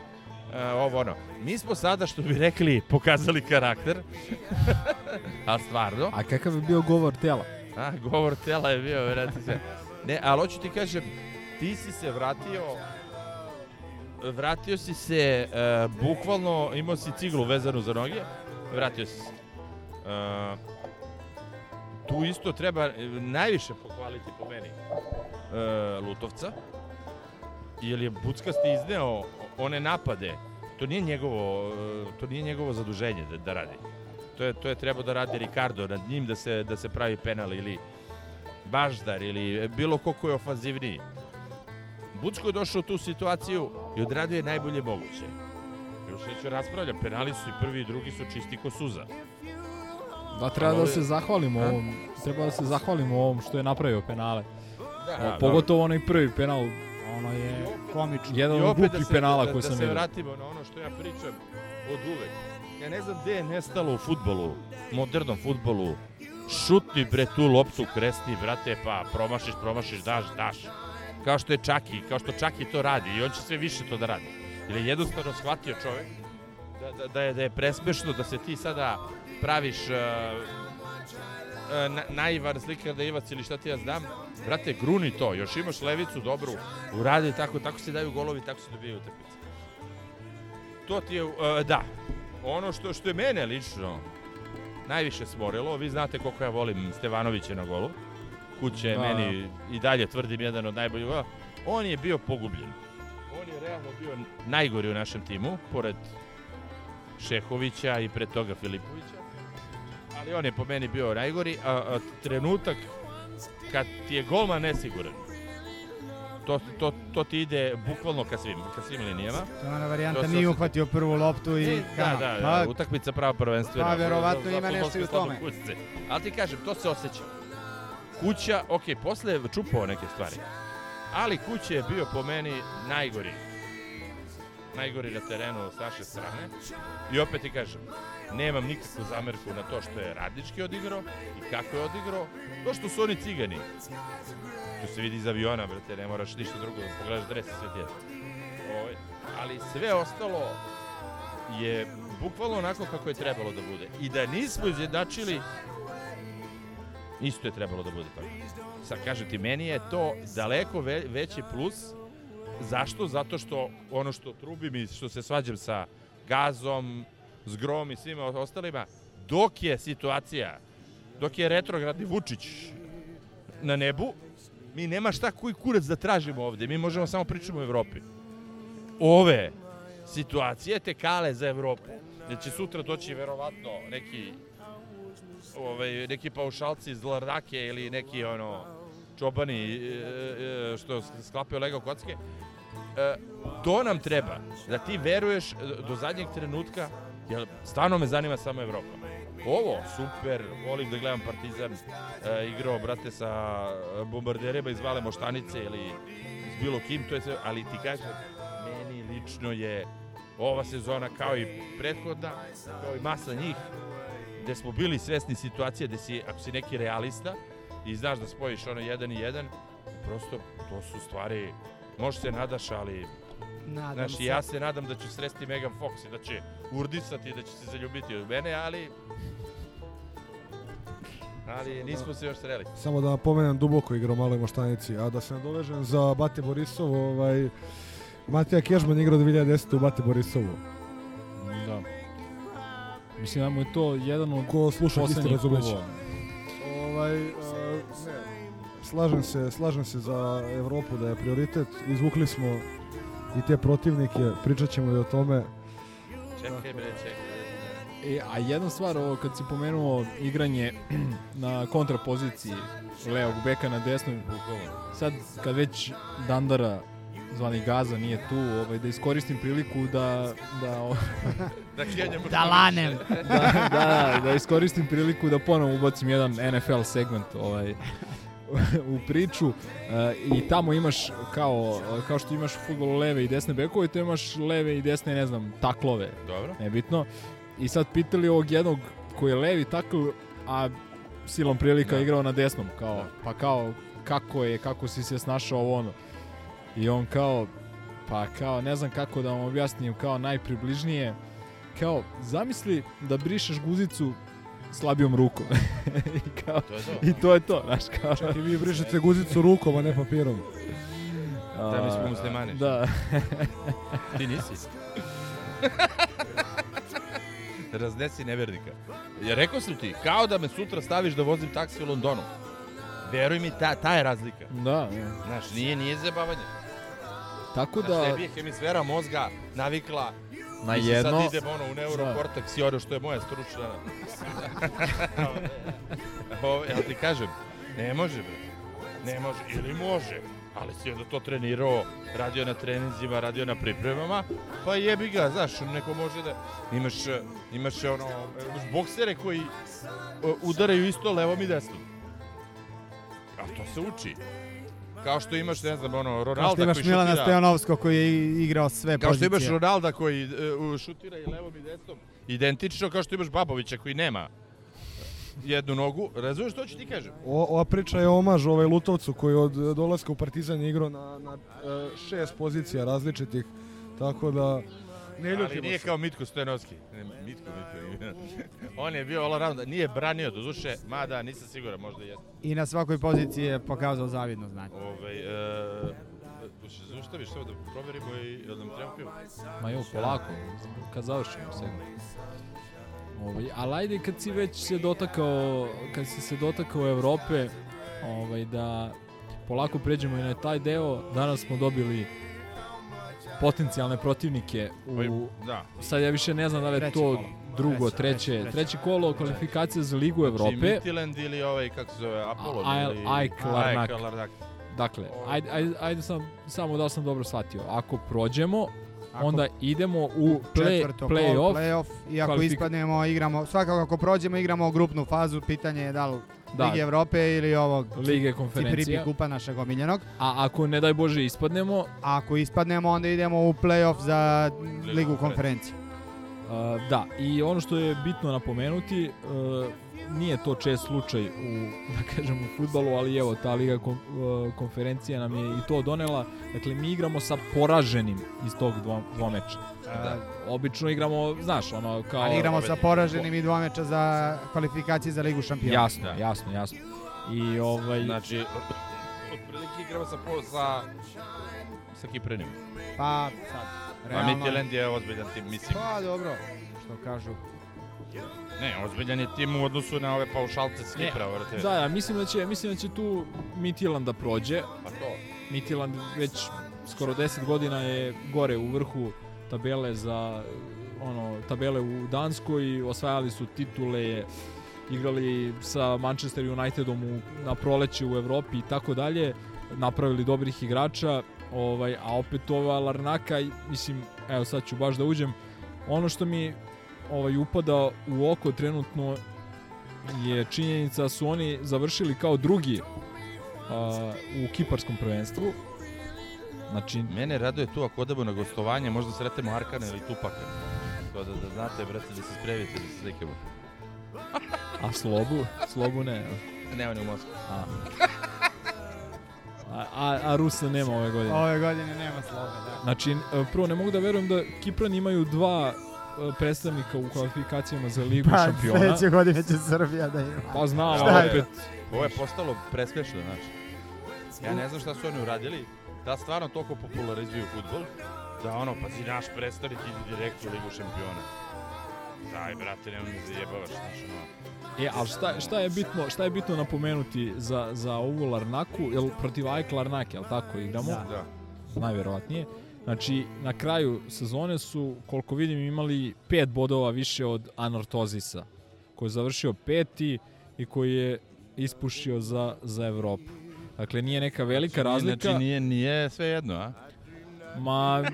ovo ono. Mi smo sada, što bi rekli, pokazali karakter. A stvarno. A kakav je bio govor tela? A, govor tela je bio, vrati se. Ne, ali hoću ti kažem, ti si se vratio, vratio si se, e, bukvalno imao si ciglu vezanu za noge, vratio si se. E, tu isto treba e, najviše pohvaliti po meni e, Lutovca, jer je Buckasti izneo one napade. To nije njegovo, e, to nije njegovo zaduženje da, da radi. To je, to je trebao da radi Ricardo nad njim da se, da se pravi penal ili Baždar ili bilo ko ko je ofanzivniji. Bucko je došao u tu situaciju i odradio je najbolje moguće. Još neću raspravljam, penali su i prvi i drugi su čisti ko suza. Da, treba da se zahvalimo A? ovom, treba da se zahvalimo ovom što je napravio penale. Da, O, pogotovo onaj prvi penal, ono je Komično. jedan od glupih da se, penala da, koji da sam se vidio. vratimo na ono što ja pričam od uvek. Ja ne znam gde je nestalo u futbolu, modernom futbolu. Šutni bre tu loptu, kresni, brate, pa promašiš, promašiš, daš, daš. Kao što je Čaki, kao što Čaki to radi i on će sve više to da radi. Jer je jednostavno shvatio čovek da, da, da, je, da je presmešno da se ti sada praviš uh, uh, na, naivan slikar da Ivac ili šta ti ja znam. Brate, gruni to, još imaš levicu dobru, uradi tako, tako se daju golovi, tako se dobijaju utakmice. To ti je, uh, da, ono što, što je mene lično najviše smorilo, vi znate koliko ja volim Stevanovića na golu, kuće je Da, meni i dalje tvrdim jedan od najboljih on je bio pogubljen. On je realno bio najgori u našem timu, pored Šehovića i pre toga Filipovića. Ali on je po meni bio najgori, a, a trenutak kad ti je golman nesiguran, to, to, to ti ide bukvalno ka svim, ka svim linijama. To je ona varijanta To nije uhvatio prvu loptu i... E, da, da, pa, da, utakmica prava prvenstvena. Pa, verovatno ima nešto i u tome. Ali ti kažem, to se osjeća. Kuća, ok, posle je čupao neke stvari. Ali kuća je bio po meni najgori. Najgori na terenu s naše strane. I opet ti kažem, nemam nikakvu zamerku na to što je radnički odigrao i kako je odigrao. To što su oni cigani. To se vidi iz aviona, brate, ne moraš ništa drugo da pogledaš dres i sve ti je. Ovaj, ali sve ostalo je bukvalno onako kako je trebalo da bude. I da nismo izjednačili, isto je trebalo da bude tako. Sad kažem ti, meni je to daleko ve veći plus. Zašto? Zato što ono što trubim i što se svađam sa Gazom, Zgrom i svima ostalima, dok je situacija, dok je retrogradni Vučić na nebu, mi nema šta koji kurac da tražimo ovde. Mi možemo samo pričamo o Evropi. Ove situacije te kale za Evropu. Će sutra doći verovatno neki ovaj, neki paušalci iz Lardake ili neki ono čobani e, e, što sklapaju legao kocke. E, to nam treba, da ti veruješ do zadnjeg trenutka, jer stvarno me zanima samo Evropa. Ovo, super, volim da gledam Partizan, igrao, brate, sa bombarderima iz Vale Moštanice ili s bilo kim, to je sve, ali ti kažem, meni lično je ova sezona kao i prethodna, kao i masa njih, gde smo bili svesni situacije gde si, ako si neki realista i znaš da spojiš ono jedan i jedan, prosto to su stvari, možeš se nadaš, ali Nadam Znaš, se. ja se nadam da ću sresti Megan Fox i da će urdisati i da će se zaljubiti u mene, ali... Ali nismo se još sreli. Samo da napomenem duboko igra u maloj moštanici, a da se nadovežem za Bate Borisov, ovaj, Matija Kežman igrao 2010. u Bate Borisovu. Mislim da mu je to jedan od Ko sluša poslednjih razumeće. Ovaj, ne, slažem se, slažem se za Evropu da je prioritet. Izvukli smo i te protivnike, pričat ćemo i o tome. Čekaj bre, čekaj. E, a jedna stvar, ovo, kad si pomenuo igranje na kontrapoziciji levog beka na desnoj, sad kad već Dandara zvani Gaza nije tu, ovaj, da iskoristim priliku da, da, o- Da Da lanem. da, da, da iskoristim priliku da ponovo ubacim jedan NFL segment ovaj, u priču e, i tamo imaš kao, kao što imaš u futbolu leve i desne bekove, to imaš leve i desne, ne znam, taklove, Dobro. nebitno. I sad pitali ovog jednog koji je levi takl, a silom prilika Da. igrao na desnom, kao, Da. pa kao, kako je, kako si se snašao ovo ono. I on kao, pa kao, ne znam kako da vam objasnim, kao najpribližnije, kao, zamisli da brišeš guzicu slabijom rukom. I, kao, To to. I to je to, znaš, kao. Čak i vi brišete guzicu rukom, a ne papirom. Da, mi smo muslimani. Da. Ti nisi. Raznesi nevernika. Ja rekao sam ti, kao da me sutra staviš da vozim taksi u Londonu. Veruj mi, ta, ta je razlika. Da, da. Znaš, nije, nije zabavanje. Tako da, tebi je hemisfera mozga navikla na se jedno, sad idemo ono, u neurokorteks i ono što je moja stručna. Ovo, ja ti kažem, ne može bre. Ne može, ili može. ali si onda to trenirao, radio na treninzima, radio na pripremama, pa jebi ga, znaš, neko može da... Imaš, imaš ono, imaš boksere koji eh, udaraju isto levom i desnom. A to se uči. Kao što imaš, ne znam, ono, Ronalda Kao što imaš koji Milana šutira... Stojanovskog koji je igrao sve Kao što pozicije. imaš Ronalda koji e, šutira i levom i desnom, identično kao što imaš Babovića koji nema jednu nogu. Razumeš što ću ti kažem? O, ova priča je omaž ovaj Lutovcu koji od dolaska u Partizan je igrao na, na e, šest pozicija različitih, tako da ne Ali ljutimo nije se. kao Mitko Stojanovski. Ne, Mitko, Mitko. On je bio all around. Nije branio do duše, mada nisam siguran, možda jeste. I na svakoj poziciji je pokazao zavidno znanje. Ovaj, e, zaustaviš samo da proverimo i jel nam treba pivo? Ma jo, polako, kad završimo sve. Ovaj, ali ajde kad si već se dotakao, kad si se dotakao Evrope, ovaj, da polako pređemo i na taj deo. Danas smo dobili potencijalne protivnike Ovaj, u... Da. Sad ja više ne znam da li je to kolo. drugo, Treće, treće, treće, treće, treće. kolo kvalifikacije za Ligu Znači, Evrope. Midtjylland ili ovaj, kako se zove, Apollo? A- ili... Aj- Ajk Larnak. Dakle, ajde, ajde, ajde sam, samo da sam dobro shvatio. Ako prođemo, Ako onda idemo u play, četvrto play-off. play-off i ako kvalifik- ispadnemo, igramo, svakako ako prođemo, igramo grupnu fazu, pitanje je da li Da. Lige Evrope ili ovog Lige konferencija. kupa našeg omiljenog. A ako ne daj Bože ispadnemo, A ako ispadnemo, onda idemo u play-off za Ligu konferencije. konferencije. Uh, da, i ono što je bitno napomenuti, uh, nije to čest slučaj u, da kažem, u futbalu, ali evo, ta Liga kon, uh, konferencija nam je i to donela. Dakle, mi igramo sa poraženim iz tog dvo, dvomeča. Da. Obično igramo, znaš, ono, kao... Ali igramo sa poraženim i dva meča za kvalifikacije za Ligu šampiona. Jasno, jasno, jasno. I ovaj... Znači, otprilike igramo sa, po, sa, sa Kiprenim. Pa sad, A realno... Midtjylland je ozbiljan tim, mislim. Pa dobro, što kažu. Ne, ozbiljan je tim u odnosu na ove paušalce s Kipra, vrate. Da, ja, mislim da će, mislim da će tu Midtjylland da prođe. Pa to. Midtjylland već skoro 10 godina je gore u vrhu tabele za ono tabele u Danskoj, osvajali su titule, igrali sa Manchester Unitedom u, na proleće u Evropi i tako dalje, napravili dobrih igrača, ovaj, a opet ova Larnaka, mislim, evo sad ću baš da uđem, ono što mi ovaj upada u oko trenutno je činjenica da su oni završili kao drugi a, u kiparskom prvenstvu. Znači, Mene raduje tu ako odemo na gostovanje, možda sretemo Arkana ili Tupaka. To da, da znate, brate, da se spremite, da se slikamo. a Slobu? Slobu ne. Ne, on je u Moskvi. A, a, a, a Rusa nema ove godine. Ove godine nema slova, da. Znači, e, prvo ne mogu da verujem da Kiprani imaju dva e, predstavnika u kvalifikacijama za Ligu Pa šampiona. sledeće godine će Srbija da ima. Pa znam, ali opet... Ovo je postalo presmešno, znači. Ja ne znam šta su oni uradili, da stvarno toliko popularizuju futbol, da ono, pa si naš predstavnik ide direkt u Ligu šampiona. Daj, brate, nemoj mi zajebavaš, znači, ono. E, ali šta, šta, je bitno, šta je bitno napomenuti za, za ovu Larnaku? Jel protiv Ajk Larnake, jel tako igramo? Da. najverovatnije. Znači, na kraju sezone su, koliko vidim, imali pet bodova više od Anortozisa, koji je završio peti i koji je ispušio za, za Evropu. Dakle, nije neka velika razlika. Znači, nije, nije sve jedno, a? Ma,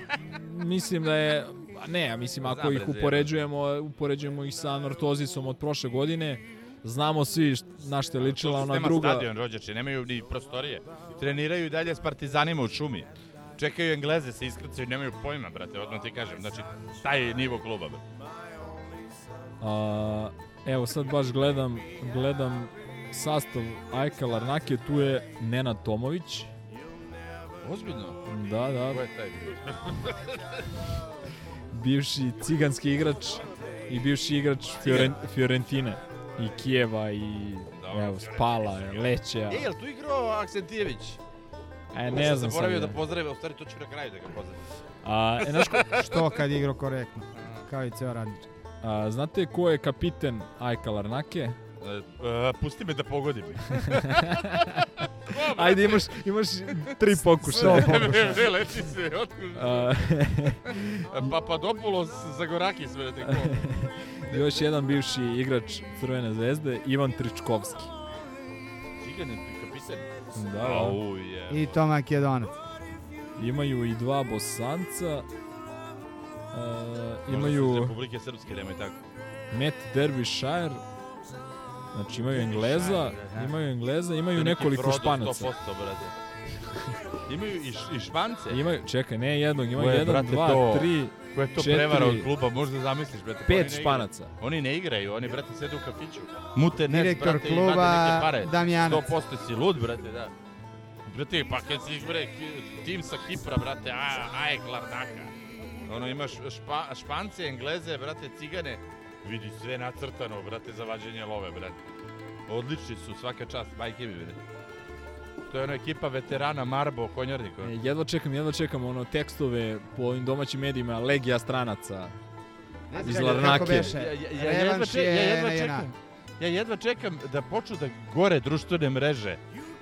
mislim da je... Ne, ja mislim ako ih upoređujemo, upoređujemo ih sa Anortozisom od prošle godine, znamo svi na što je ličila ona druga... stadion, rođače, nemaju ni prostorije. Treniraju i dalje s partizanima u šumi. Čekaju Engleze, se iskrcaju, nemaju pojma, brate, odmah ti kažem. Znači, taj je nivo kluba, brate. A, evo sad baš gledam, gledam sastav Ajka Larnake, tu je Nenad Tomović. Ozbiljno? Da, da, Ko je taj? bivši ciganski igrač i bivši igrač Fioren, Fiorentine i Kijeva i Dobro, evo, Spala, Lećeja. E, jel tu igrao Aksentijević? E, ne znam sad. Zaboravio da pozdravim, u stvari to ću na kraju da ga pozdravim. A, e, znaš, ko- Što kad igrao korektno, kao i ceo radnič. a, znate ko je kapiten Ajka Larnake? E, e, pusti me da pogodim. Ajde, imaš, imaš tri pokušaja. Sto pokušaja. ne, leči se, otkud? A, Papadopoulos Zagorakis, brate, ko? još jedan bivši igrač Crvene zvezde, Ivan Tričkovski. Cigan je kapiten. Da, da. Au. I to Makedonac. Imaju i dva bosanca. Uh, imaju Republike Srpske, nemoj tako. Matt Derbyshire. Znači imaju Engleza, imaju Engleza, imaju je nekoliko Frodo Španaca. 100%, brate. Imaju i, i Špance. Imaju, čekaj, ne jednog, imaju je, jedan, brate, dva, to? tri, Ko je to četiri, prevara od kluba, možda zamisliš, brate. pa oni pet ne igraju. Španaca. Oni ne igraju, oni, brate, sede u kafiću. Mute nes, Direktor brate, kluba vade neke pare. Damjanac. 100% si lud, brate, da. Brate, pa kad si, bre, tim sa Kipra, brate, a, ajek Lardaka. Ono, imaš špa, Špance, Engleze, brate, Cigane. Vidi sve nacrtano, brate, za vađenje love, brate. Odlični su, svaka čast, majke mi, brate. To je ona ekipa veterana Marbo, konjarnika. E, jedva čekam, jedva čekam ono tekstove po ovim domaćim medijima, legija stranaca. Iz Larnake. Ja, ja, ja, jedva, Revanš če, ja je jedva čekam. Ja jedva čekam da počnu da gore društvene mreže.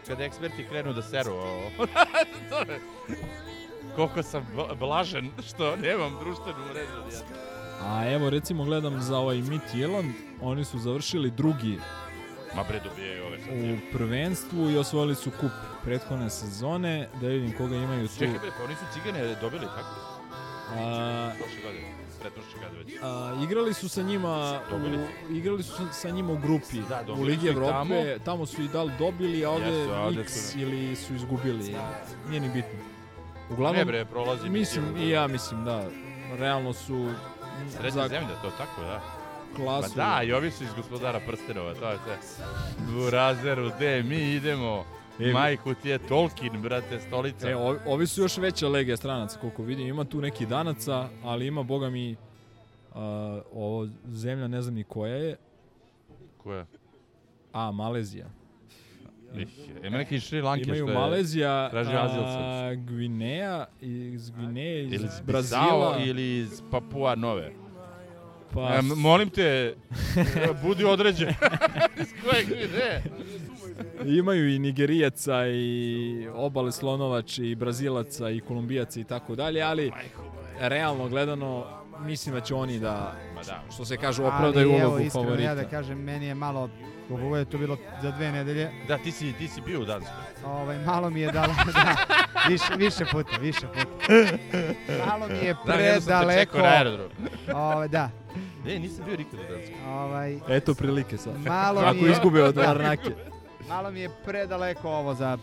Kada eksperti krenu da seru. Koliko sam bl- blažen što nemam društvenu mrežu. Ja. A evo recimo gledam za ovaj Mid Jeland, oni su završili drugi Ma bre dobijaju ove sad. u prvenstvu i osvojili su kup prethodne sezone, da vidim koga imaju tu. Čekaj bre, pa oni su cigane dobili, tako? A, Prošle godine. Pretprošle godine već. a, igrali su sa njima Dobili u, igrali su sa- njima u grupi Da, u Ligi Evrope, tamo. tamo. su i da li dobili, a ovde ovde X su- ili su izgubili, nije ni bitno. Ne Uglavnom, bre, prolazi mislim, i ja mislim da, realno su Srednja za zemlja, to tako, da. Ma klasu. da, i ovi su iz gospodara prstenova, to je sve. Burazeru, de, mi idemo. E, Majku ti je Tolkien, brate, stolica. E, ovi, ovi su još veća legija stranaca, koliko vidim. Ima tu neki danaca, ali ima, boga mi, a, ovo zemlja, ne znam ni koja je. Koja? A, Malezija. Ih, Ima neki Šri Lanke Imaju što je... Malezija, traži azil a, Gvineja, iz Gvineje, iz Ili iz Brazila. Brazila ili iz Papua Nove. Pa, E, molim te, budi određen. iz kojeg ne? imaju i Nigerijaca i obale slonovač i Brazilaca i Kolumbijaca i tako dalje, ali realno gledano mislim da će oni da, da. što se kaže, opravdaju Ali evo, ulogu iskreno favorita. ja da kažem, meni je malo, ovo je to bilo za dve nedelje, Da, ti si, ti si bio u Danskoj. ovaj, malo mi je dalo, da, više, više puta, više puta. Malo mi je Da, jedno sam te predaleko, čekao na aerodromu. ovaj, da, Ne, nisam bio nikad u Danskoj. ovaj, Eto prilike sad. malo Ako mi je, izgube od Larnake. malo mi je predaleko ovo za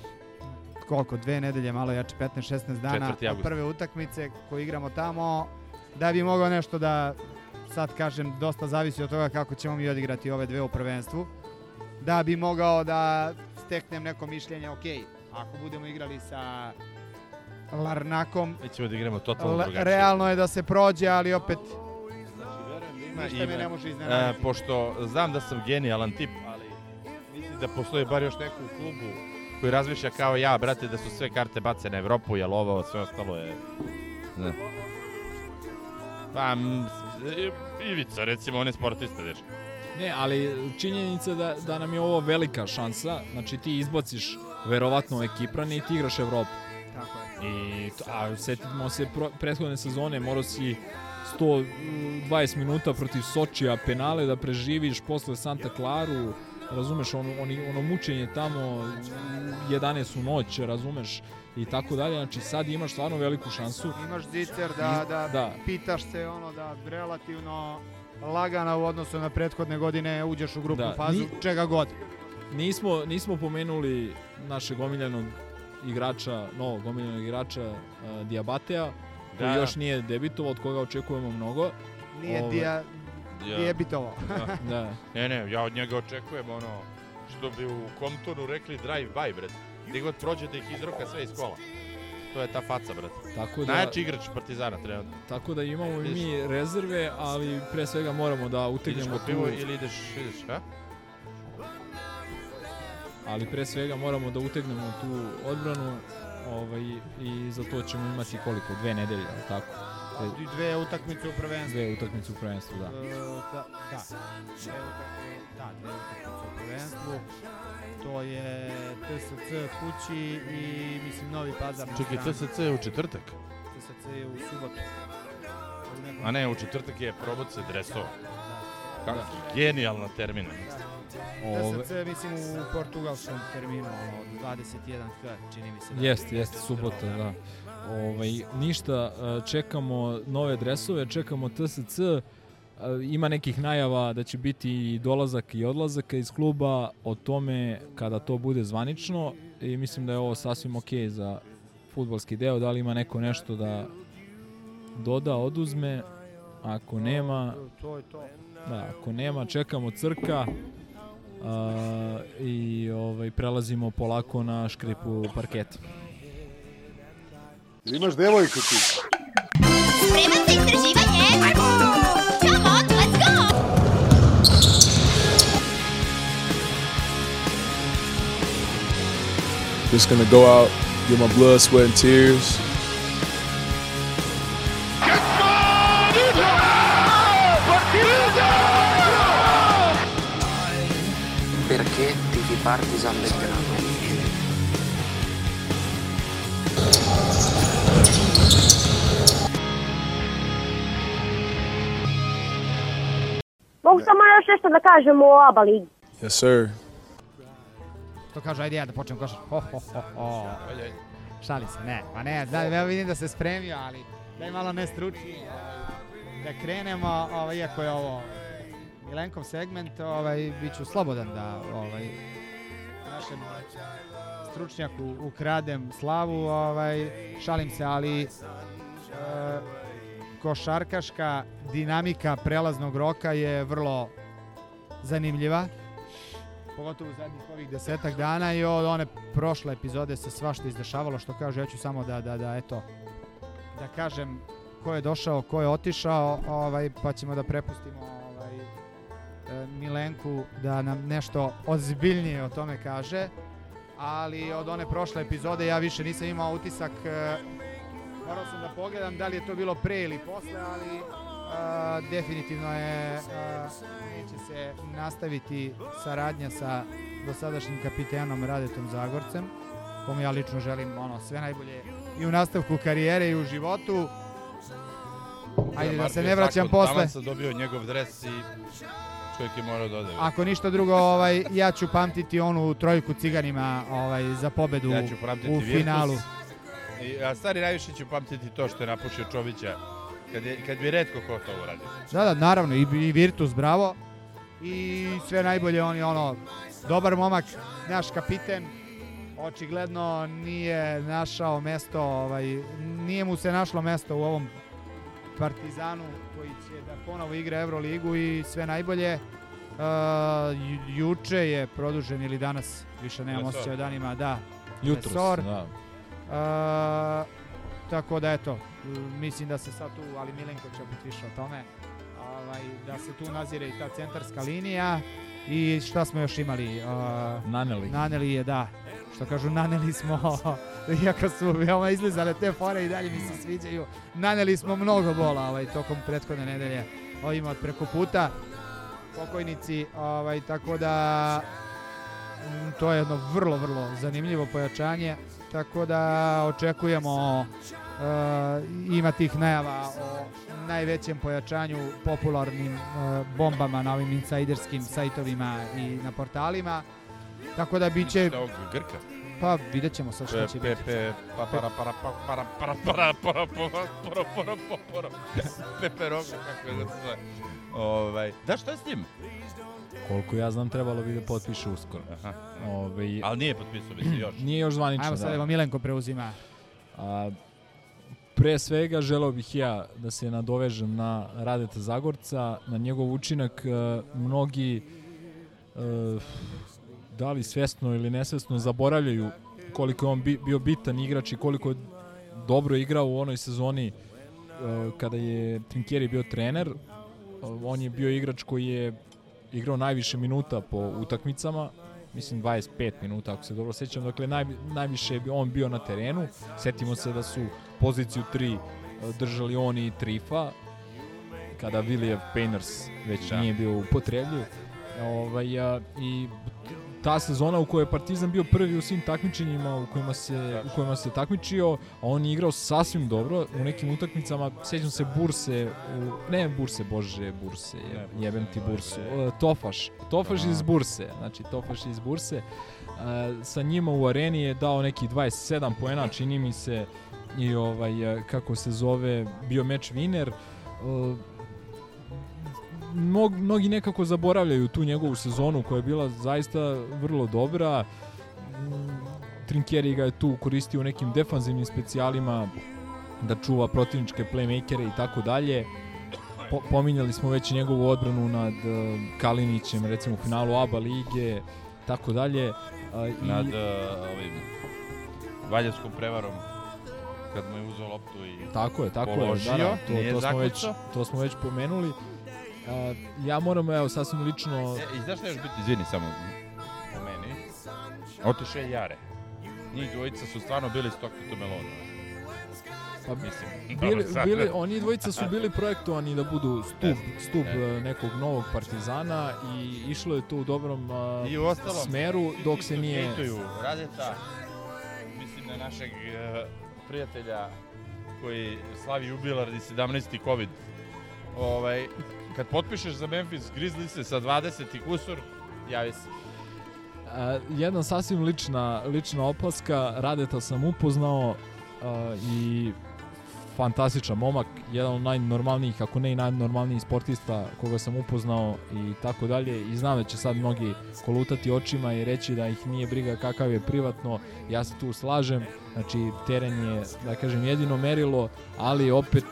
koliko, dve nedelje, malo jače, 15-16 dana 4. od prve utakmice koju igramo tamo, da bi mogao nešto da, sad kažem, dosta zavisi od toga kako ćemo mi odigrati ove dve u prvenstvu, da bi mogao da steknem neko mišljenje, ok, ako budemo igrali sa Larnakom, Nećemo da igramo totalno drugačije. realno je da se prođe, ali opet ništa me ima- ne može E, iznenaditi. pošto znam da sam genijalan tip, ali mislim da postoji bar još neko u klubu koji razmišlja kao ja, brate, da su sve karte bace na Evropu, jer ovo, sve ostalo je... Ne. Pa, m, Ivica, recimo, on je sportista, dečko. Ne, ali činjenica da, da nam je ovo velika šansa. Znači ti izbaciš verovatno ekiprane i ti igraš Evropu. Tako je. I, a setimo se pro, prethodne sezone, morao si 120 minuta protiv Sočija penale da preživiš posle Santa Claru, razumeš, ono, oni, ono mučenje tamo, u 11 u noć, razumeš, i tako dalje. Znači sad imaš stvarno veliku šansu. Imaš zicer da, da, Da. pitaš se ono da relativno lagana u odnosu na prethodne godine uđeš u grupnu Da, fazu, ni- čega god. Nismo, nismo pomenuli našeg omiljenog igrača, novog omiljenog igrača uh, Diabatea, koji Da. još nije debitovao, od koga očekujemo mnogo. Nije Ove, dija, Ja. nije bitovo. Da. Ne, ne, ja od njega očekujem ono, što bi u Comptonu rekli drive by, brate. Gdje god prođe da ih izroka sve iz kola. To je ta faca, brate. Tako da, Najjači igrač Partizana trenutno. tako da imamo i mi rezerve, ali pre svega moramo da utegnemo tu, pivo ili ideš, ideš, ha? ali pre svega moramo da utegnemo tu odbranu ovaj, i za to ćemo imati koliko, dve nedelje, ali tako? Dve, I dve utakmice u prvenstvu. dve utakmice u prvenstvu, da. E, da, da. Dve utakmice, da, dve utakmice u prvenstvu. To je TSC kući i mislim Novi Pazar na Čekaj. TSC je u četvrtak. TSC je u subotu. A ne, u četvrtak je promocija dresova. Kako Da. genijalna termina. Ove, DSC, mislim, u portugalskom terminu, ono, od 21H, čini mi se. da. Jeste, jeste, subota, da. Ovaj, ništa, e, čekamo nove dresove, čekamo TSC, e, ima nekih najava da će biti i dolazak i odlazak iz kluba o tome kada to bude zvanično i mislim da je ovo sasvim ok za futbolski deo, da li ima neko nešto da doda, oduzme, ako nema, To je to. da, ako nema, čekamo crka a, i ovaj, prelazimo polako na škripu parketa. Imaš devojku ti. Spreman za istraživanje? Come on, let's go! Just gonna go out, get my blood, sweat, and tears. Perché tifi Partizan Belgrado? Mogu samo još nešto da kažem o ABA ligi. Yes, sir. To kaže, ajde ja da počnem košar. Ho, ho, ho, ho. Šali se, ne, pa ne, da, ja vidim da se spremio, ali daj malo nestručni. Da krenemo, ovaj, iako je ovo Milenkov segment, ovaj, bit ću slobodan da ovaj, našem stručnjaku ukradem slavu, ovaj, šalim se, ali e, košarkaška dinamika prelaznog roka je vrlo zanimljiva pogotovo u zadnjih ovih desetak dana i od one prošle epizode se svašta izdešavalo, što kaže, ja ću samo da, da, da, eto, da kažem ko je došao, ko je otišao, ovaj, pa ćemo da prepustimo ovaj, e, Milenku da nam nešto ozbiljnije o tome kaže, ali od one prošle epizode ja više nisam imao utisak, e, morao sam da pogledam da li je to bilo pre ili posle, ali a, definitivno je a, neće se nastaviti saradnja sa dosadašnjim kapitenom Radetom Zagorcem, kome ja lično želim ono sve najbolje i u nastavku karijere i u životu. Ajde da se ne vraćam posle. Taman sam dobio njegov dres i čovjek je morao da ode. Ako ništa drugo, ovaj, ja ću pamtiti onu trojku ciganima ovaj, za pobedu Ja ću u Virtus. finalu. I, a stari najviše ću pamtiti to što je napušio Čovića, kad, je, kad bi redko ko to uradio. Da, da, naravno, i, i Virtus, bravo. I sve najbolje, on je ono, dobar momak, naš kapiten, očigledno nije našao mesto, ovaj, nije mu se našlo mesto u ovom Partizanu koji će da ponovo igra Euroligu i sve najbolje. Ju- juče je produžen ili danas, više nemam osjećaj o danima, da. Jutros, Lesor. da. Tako da eto, m, mislim da se sad tu, ali Milenko će opet više o tome, ovaj, da se tu nazire i ta centarska linija i šta smo još imali? E, Naneli. naneli je, da, što kažu, naneli smo, iako su veoma izlizale te fore i dalje mi se sviđaju, naneli smo mnogo bola ovaj, tokom prethodne nedelje ovima od preko puta, pokojnici, ovaj, tako da mm, to je jedno vrlo, vrlo zanimljivo pojačanje, tako da očekujemo e, ima tih najava o najvećem pojačanju popularnim e, bombama na ovim insajderskim sajtovima i na portalima. Tako da bit će, Šta ovog Grka? pa vidjet ćemo sad šta će biti. pa, para, para, pa, para, para, para, para, para, para, para, para, para, Pepe Rogo, kako je da se zove. Ovaj, da, šta je s njim? Koliko ja znam, trebalo bi da potpiše uskoro. Aha. Ovaj, Ali nije potpisao, mislim, još. nije još zvanično, Ajmo sad, da. evo Milenko preuzima. A, pre svega želeo bih ja da se nadovežem na Radeta Zagorca, na njegov učinak. E, mnogi e, da li svesno ili nesvesno zaboravljaju koliko je on bi, bio bitan igrač i koliko je dobro igrao u onoj sezoni e, kada je Trinkieri bio trener. On je bio igrač koji je igrao najviše minuta po utakmicama, mislim 25 minuta ako se dobro sećam, dakle naj, najviše je on bio na terenu. Setimo se da su poziciju 3 držali on i Trifa, kada Villijev Painters već Da. nije bio upotrebljiv. Ovaj, a, I ta sezona u kojoj je Partizan bio prvi u svim takmičenjima u kojima se, u kojima se takmičio, a on je igrao sasvim dobro u nekim utakmicama, sjećam se Burse, u, ne Burse, bože, Burse, je, jebem ti Bursu, e, Tofaš, Tofaš iz Burse, znači Tofaš iz Burse, E, sa njima u areni je dao neki 27 poena, čini mi se, i ovaj, e, kako se zove, bio meč winner. Mnog, mnogi nekako zaboravljaju tu njegovu sezonu koja je bila zaista vrlo dobra. Mm, Trinkeri ga je tu koristio u nekim defanzivnim specijalima da čuva protivničke playmakere i tako dalje. Po, pominjali smo već njegovu odbranu nad uh, Kalinićem, recimo u finalu ABA lige, tako dalje. A, i, Nad uh, ovim Valjevskom prevarom kad mu je uzeo loptu i Tako je, tako položio, je. Da, da, to, to, smo već, to smo već pomenuli. A, ja moram, evo, sasvim lično... E, I znaš šta još biti, izvini samo po meni, otiše je Jare. Njih dvojica su stvarno bili stok to melona. Pa, Mislim, bili, bili, oni dvojica su bili projektovani da budu stup, stup jeste. e, nekog novog partizana i išlo je to u dobrom a, I u ostalom, smeru dok se nije... hejtuju Radeta, mislim na našeg e, prijatelja koji slavi jubilar i 17. covid. Ovaj, kad potpišeš za Memphis Grizzlies sa 20. kusur, javi se. A, jedna sasvim lična, lična opaska, Radeta sam upoznao a, i fantastičan momak, jedan od najnormalnijih, ako ne i najnormalnijih sportista koga sam upoznao i tako dalje i znam da će sad mnogi kolutati očima i reći da ih nije briga kakav je privatno, ja se tu slažem, znači teren je, da kažem, jedino merilo, ali opet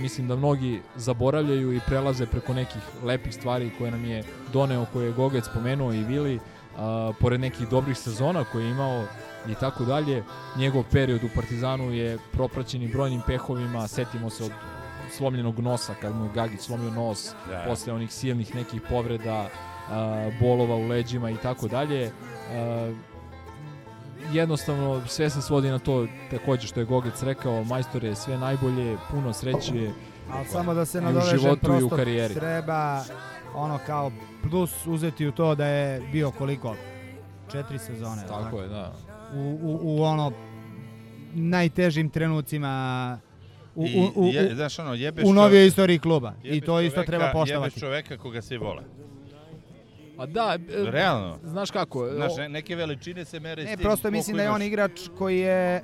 mislim da mnogi zaboravljaju i prelaze preko nekih lepih stvari koje nam je doneo, koje je Gogec spomenuo i Vili, a, pored nekih dobrih sezona koje je imao i tako dalje. Njegov period u Partizanu je propraćen i brojnim pehovima, setimo se od slomljenog nosa kad mu je Gagić slomio nos, Da. posle onih silnih nekih povreda, a, bolova u leđima i tako dalje. Jednostavno sve se svodi na to takođe što je Gogec rekao, majstore sve najbolje, puno sreće Ali samo da se i u životu i u karijeri. treba ono kao plus uzeti u to da je bio koliko? Četiri sezone. jel Tako je, da. U, u, u ono najtežim trenucima u, I, u, u, je, znaš ono, jebeš u novijoj istoriji kluba. I to isto čoveka- treba poštovati. Jebeš čoveka koga svi vole. A da, e, Realno. Znaš kako? Znaš, ne- neke veličine se mere Ne, prosto mislim da je on igrač koji je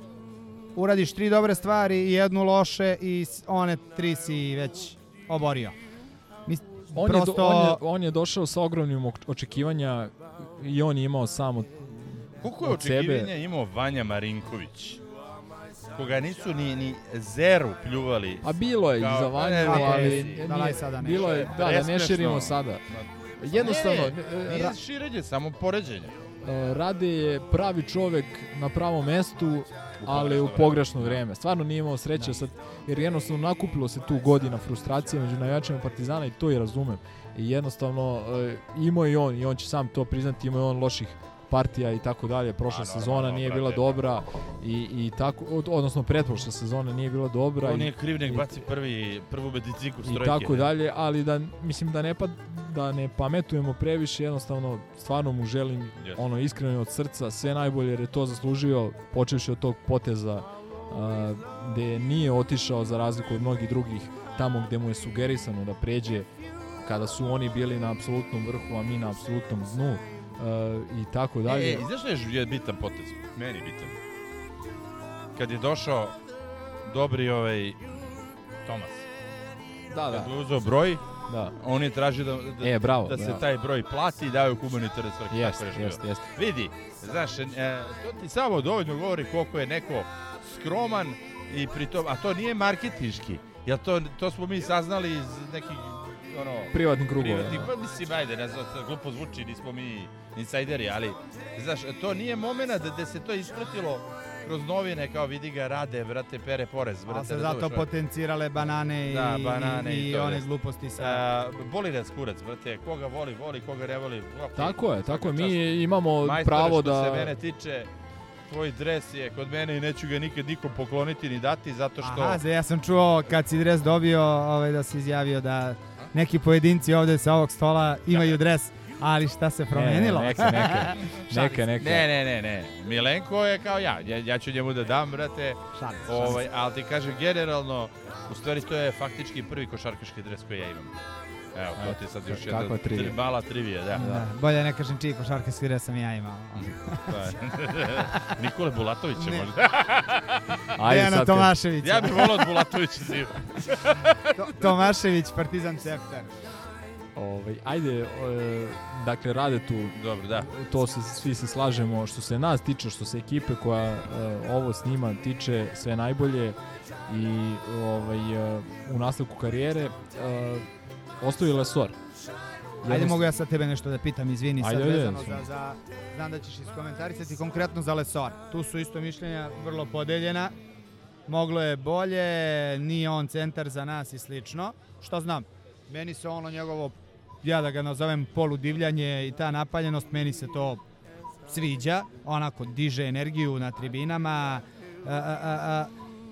uradiš tri dobre stvari i jednu loše i one tri si već oborio. Mis, on, prosto, je do, on, je, on je došao sa ogromnim očekivanja i on je imao samo Koliko je sebe. očekivanja imao Vanja Marinković? Koga nisu ni, ni zeru pljuvali. A bilo je i Kao- za Vanju, ne, ne, ali nije- da, daj sada ne. bilo je, da, da ne širimo sada. Jednostavno, Ne, ne, ne, nije ra- širenje, samo poređenje. e, Rade je pravi čovek na pravom mestu, ali u pogrešno vreme. Stvarno nije imao sreće sad, jer jednostavno nakupilo se tu godina frustracije među navijačima Partizana i to i razumem. I jednostavno e, imao je on, i on će sam to priznati, imao je on loših partija i tako dalje. Prošla A, sezona normalno, nije bila dobra i, i tako, od, odnosno pretprošla sezona nije bila dobra. On i- nije kriv nek i- baci prvi, prvu medicinku i strojke. tako dalje, ali da mislim da ne pa da ne pametujemo previše, jednostavno stvarno mu želim Jeste. ono iskreno od srca sve najbolje jer je to zaslužio počevši od tog poteza a, gde nije otišao za razliku od mnogih drugih tamo gde mu je sugerisano da pređe kada su oni bili na apsolutnom vrhu, a mi na apsolutnom dnu a, i tako dalje. E, e, znaš je je bitan potez? Meni bitan. Kad je došao dobri ovaj Tomas. Da, Kad da. mu je uzeo broj, Da. on je tražio da, da, E, bravo, da se bravo. taj broj plati i daju u humanitarne svrhe. Jest, Tako je jest, bilo. jest. Vidi, znaš, e, to ti samo dovoljno govori koliko je neko skroman i pritom, a to nije marketinški. Jel to, to smo mi saznali iz nekih ono, Privatnih krugova, Privatnih, da. pa mislim, ajde, ne znam, glupo zvuči, nismo mi insajderi, ali, znaš, to nije moment da, da se to ispratilo kroz novine, kao vidi ga rade, brate, pere porez, brate. ali se zato ono? potencirale banane, Da, i, banane i, i i to, one gluposti sa... A, boli nas kurac, brate, koga voli, voli, koga ne voli. Okay. Tako je, tako je. Mi čast. imamo Majstore, pravo što da... se mene tiče, tvoj dres je kod mene i neću ga nikad nikom pokloniti ni dati, zato što... Aha, za- ja sam čuo kad si dres dobio ovaj, da si izjavio da neki pojedinci ovde sa ovog stola imaju dres Ali šta se promenilo? Ne, neka, neka. Neka, neka. Ne, ne, ne, ne. Milenko je kao ja. Ja, ja ću njemu da dam, brate. Šalim Ovaj, ali ti kažem, generalno, u stvari to je faktički prvi košarkaški dres koji ja imam. Evo, to ti je sad još jedna trivija. tri, mala trivija, da. Da, bolje ne kažem čiji košarkaški dres sam ja imao. To je. Nikole Bulatovića Ne. možda. Ajde Dejana sad Tomaševića. Ja bih volao od Bulatovića da imam. To- Tomašević, Partizan Cepter. Ovaj, ajde, e, dakle, rade tu, Dobro, da. to se, svi se slažemo, što se nas tiče, što se ekipe koja e, ovo snima tiče, sve najbolje i ovaj, e, u nastavku karijere e, ostavi Lesor. Ajde, mogu ja sad tebe nešto da pitam, izvini, sad Ajde, vezano za, za, znam da ćeš iskomentarisati konkretno za Lesor. Tu su isto mišljenja vrlo podeljena. Moglo je bolje, nije on centar za nas i slično. Što znam, meni se ono njegovo, ja da ga nazovem poludivljanje i ta napaljenost, meni se to sviđa. Onako diže energiju na tribinama. A, a, a,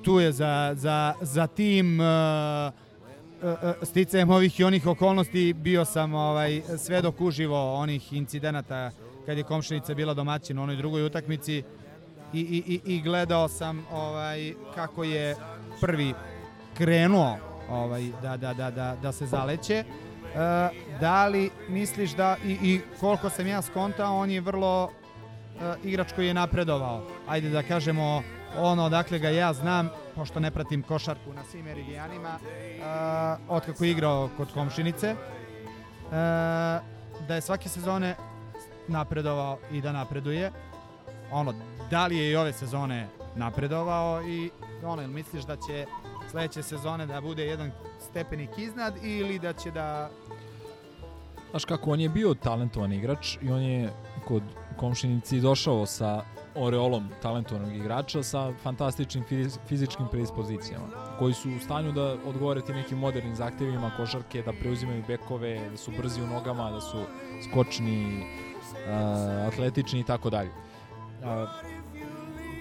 tu je za, za, za tim a, sticajem ovih i onih okolnosti bio sam ovaj svedok uživo onih incidenata kad je komšinica bila domaćin u onoj drugoj utakmici i, i, i, i gledao sam ovaj kako je prvi krenuo ovaj da, da, da, da, da se zaleće. E, da li misliš da i, i koliko sam ja skontao, on je vrlo e, igrač koji je napredovao. Ajde da kažemo ono odakle ga ja znam, pošto ne pratim košarku na svim meridijanima, e, otkako je igrao kod komšinice, e, da je svake sezone napredovao i da napreduje. Ono, da li je i ove sezone napredovao i ono, misliš da će sledeće sezone da bude jedan stepenik iznad ili da će da Znaš kako, on je bio talentovan igrač i on je kod komšinici došao sa oreolom talentovanog igrača sa fantastičnim fiz- fizičkim predispozicijama koji su u stanju da odgovore tim nekim modernim zahtevima košarke, da preuzimaju bekove, da su brzi u nogama, da su skočni, a, atletični i tako dalje.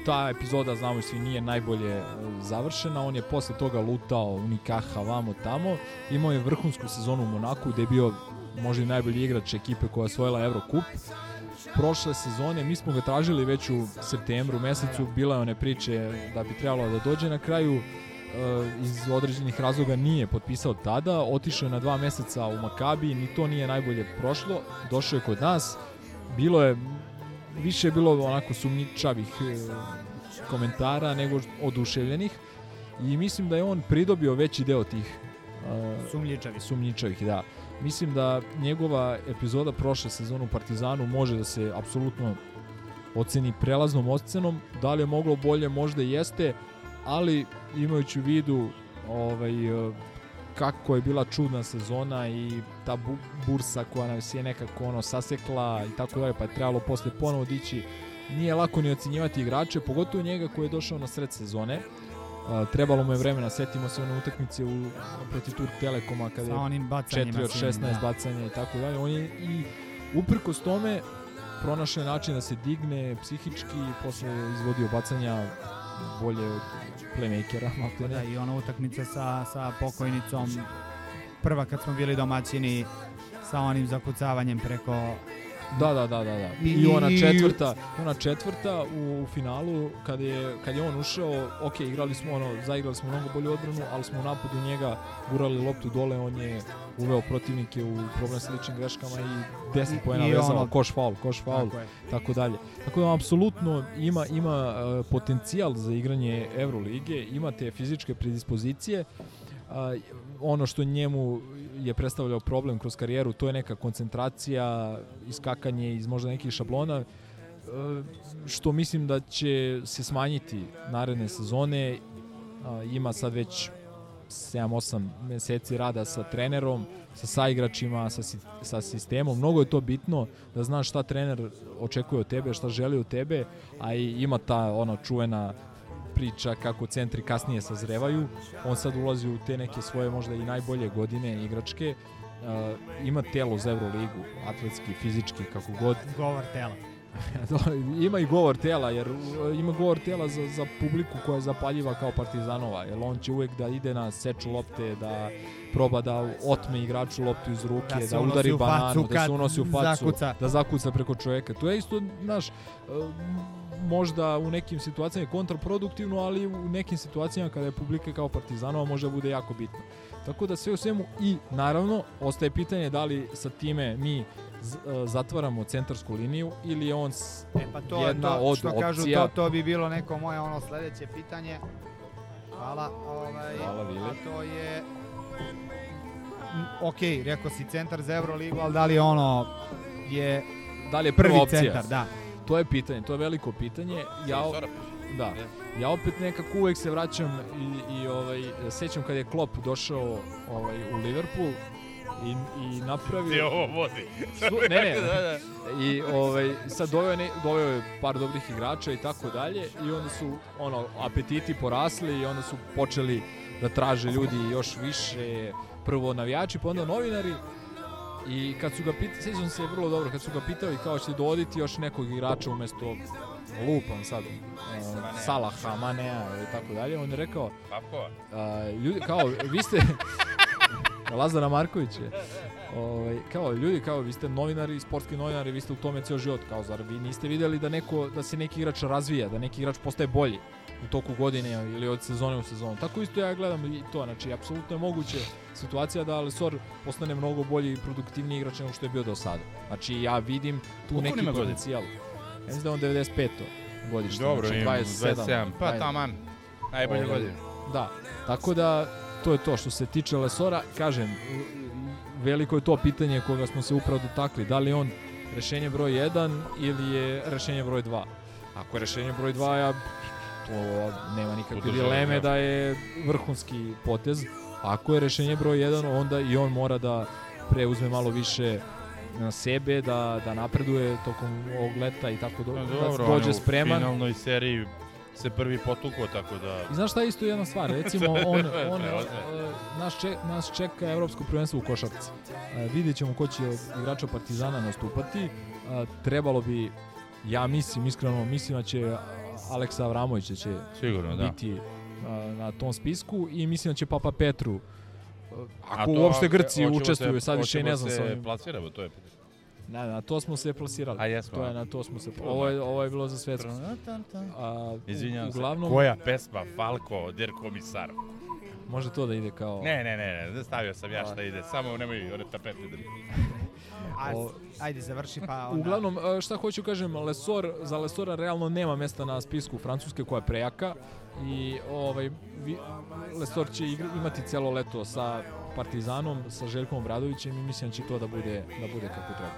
Ta epizoda, znamo i svi, nije najbolje e, završena. On je posle toga lutao u Nikaha vamo tamo. Imao je vrhunsku sezonu u Monaku gde je bio možda i najbolji igrač ekipe koja je osvojila Eurocup. Prošle sezone, mi smo ga tražili već u septembru mesecu, bila je one priče da bi trebalo da dođe na kraju, e, iz određenih razloga nije potpisao tada, otišao je na dva meseca u Makabi, ni to nije najbolje prošlo, došao je kod nas, bilo je, više je bilo onako sumnjičavih e, komentara nego oduševljenih i mislim da je on pridobio veći deo tih e, sumnjičavih. sumnjičavih, da. Mislim da njegova epizoda prošle sezone u Partizanu može da se apsolutno oceni prelaznom ocenom. Da li je moglo bolje, možda jeste, ali imajući u vidu ovaj, eh, kako je bila čudna sezona i ta bu bursa koja nas je nekako ono sasekla i tako dalje, pa je trebalo posle ponovo dići. Nije lako ni ocenjivati igrače, pogotovo njega koji je došao na sred sezone. Trebalo mu je vremena, setimo se one utakmice u, protiv Turk Telekoma kada je onim bacanjima 4 od svim, 16 da. bacanja i tako dalje. On je i uprkos tome pronašao je način da se digne psihički, posle je izvodio bacanja bolje od playmakera, maltene. Da, i ona utakmica sa, sa pokojnicom, prva kad smo bili domaćini sa onim zakucavanjem preko Da, da, da, da, da. I, I- ona četvrta, ona četvrta u, u finalu kad je kad je on ušao, ok, igrali smo ono, zaigrali smo mnogo bolju odbranu, ali smo u napadu njega gurali loptu dole, on je uveo protivnike u problem sa ličnim greškama i 10 I- poena vezano, ono- koš faul, koš faul, Tako tako dalje. Tako da apsolutno ima ima uh, potencijal za igranje Evrolige, ima te fizičke predispozicije. A, ono što njemu je predstavljao problem kroz karijeru, to je neka koncentracija, iskakanje iz možda nekih šablona, e, što mislim da će se smanjiti naredne sezone. A, Ima sad već 7-8 meseci rada sa trenerom, sa saigračima, sa, sa sistemom. Mnogo je to bitno da znaš šta trener očekuje od tebe, šta želi od tebe, a i ima ta ona čuvena priča kako centri kasnije sazrevaju. On sad ulazi u te neke svoje možda i najbolje godine igračke. Uh, ima telo za Euroligu, atletski, fizički, kako god. govor tela. ima i govor tela, jer uh, ima govor tela za, za publiku koja je zapaljiva kao partizanova, jer on će uvek da ide na seču lopte, da proba da otme igraču loptu iz ruke, Da da, udari bananu, da se unosi u facu, zakuca. da zakuca preko čoveka. To je isto, znaš, uh, možda u nekim situacijama je kontraproduktivno, ali u nekim situacijama kada je publika kao partizanova može da bude jako bitno. Tako da sve u svemu i naravno ostaje pitanje da li sa time mi e, zatvaramo centarsku liniju ili je on E pa to, jedna to od što opcija. kažu, to, to bi bilo neko moje ono sledeće pitanje. Hvala. Ovaj, Hvala, Vili. A to je... Ok, rekao si centar za Euroligu, ali da li ono je da li je prvi prva opcija? centar, da. To je pitanje, to je veliko pitanje. Ja, da. Ja opet nekako uvek se vraćam i, i ovaj, sećam kad je Klopp došao ovaj, u Liverpool i, i napravio... Ti ovo vodi. Su, ne, ne, Da, da. I ovaj, sad doveo, ne, doveo je par dobrih igrača i tako dalje i onda su ono, apetiti porasli i onda su počeli da traže ljudi još više, prvo navijači, pa onda novinari I kad su ga pitali, sjećam se vrlo dobro, kad su ga pitali kao ćete dovoditi još nekog igrača umesto lupam sad, uh, Salaha, Manea i tako dalje, on je rekao, Kako? uh, ljudi, kao, vi ste, Lazara Marković je, ovaj, kao, ljudi, kao, vi ste novinari, sportski novinari, vi ste u tome ceo život, kao, zar vi niste videli da neko, da se neki igrač razvija, da neki igrač postaje bolji u toku godine ili od sezone u sezonu. Tako isto ja gledam i to, znači, apsolutno je moguće situacija da Lesor postane mnogo bolji i produktivniji igrač nego što je bio do sada. Znači, ja vidim tu Koliko neki potencijal. Ja mislim da je on 95. godište, Dobro, znači imam 27. 27. Pa taman. Najbolje Ovaj, godine. Da, tako da to je to što se tiče Lesora. Kažem, veliko je to pitanje koga smo se upravo dotakli. Da li on rešenje broj 1 ili je rešenje broj 2? Ako je rešenje broj 2, ja to nema nikakve Podržavam, dileme da. da je vrhunski potez. Ako je rešenje broj 1, onda i on mora da preuzme malo više na sebe, da, da napreduje tokom ovog leta i tako do, Pa da dobro, je dođe u spreman. finalnoj seriji se prvi potukao, tako da... I znaš šta je isto jedna stvar, recimo on, on uh, nas, ček, nas čeka evropsko prvenstvo u košarci. Uh, vidjet ćemo ko će od igrača Partizana nastupati. Uh, trebalo bi, ja mislim, iskreno mislim da će Aleksa Avramović da će Sigurno, da. biti uh, na tom spisku i mislim da će Papa Petru A ako to, uopšte Grci učestvuju, se- sad više i ne znam se sa ovim. plasiramo, to je. Ne, na to smo se plasirali. A jesmo, To a? je na to smo se. Ovo je ovo je bilo za svetsko. A, Izvinjavam se. uglavnom, Koja pesma Falko, der komisar? Može to da ide kao... Ne, ne, ne, ne, stavio sam ja šta ide, samo nemoj one tapete da O- ajde, završi pa onda... Uglavnom, e, šta hoću kažem, Lesor, za Lesora realno nema mesta na spisku Francuske koja je prejaka i ovaj, vi, Lesor će igra, imati celo leto sa Partizanom, sa Željkom Obradovićem i mislim da će to da bude, da bude kako treba.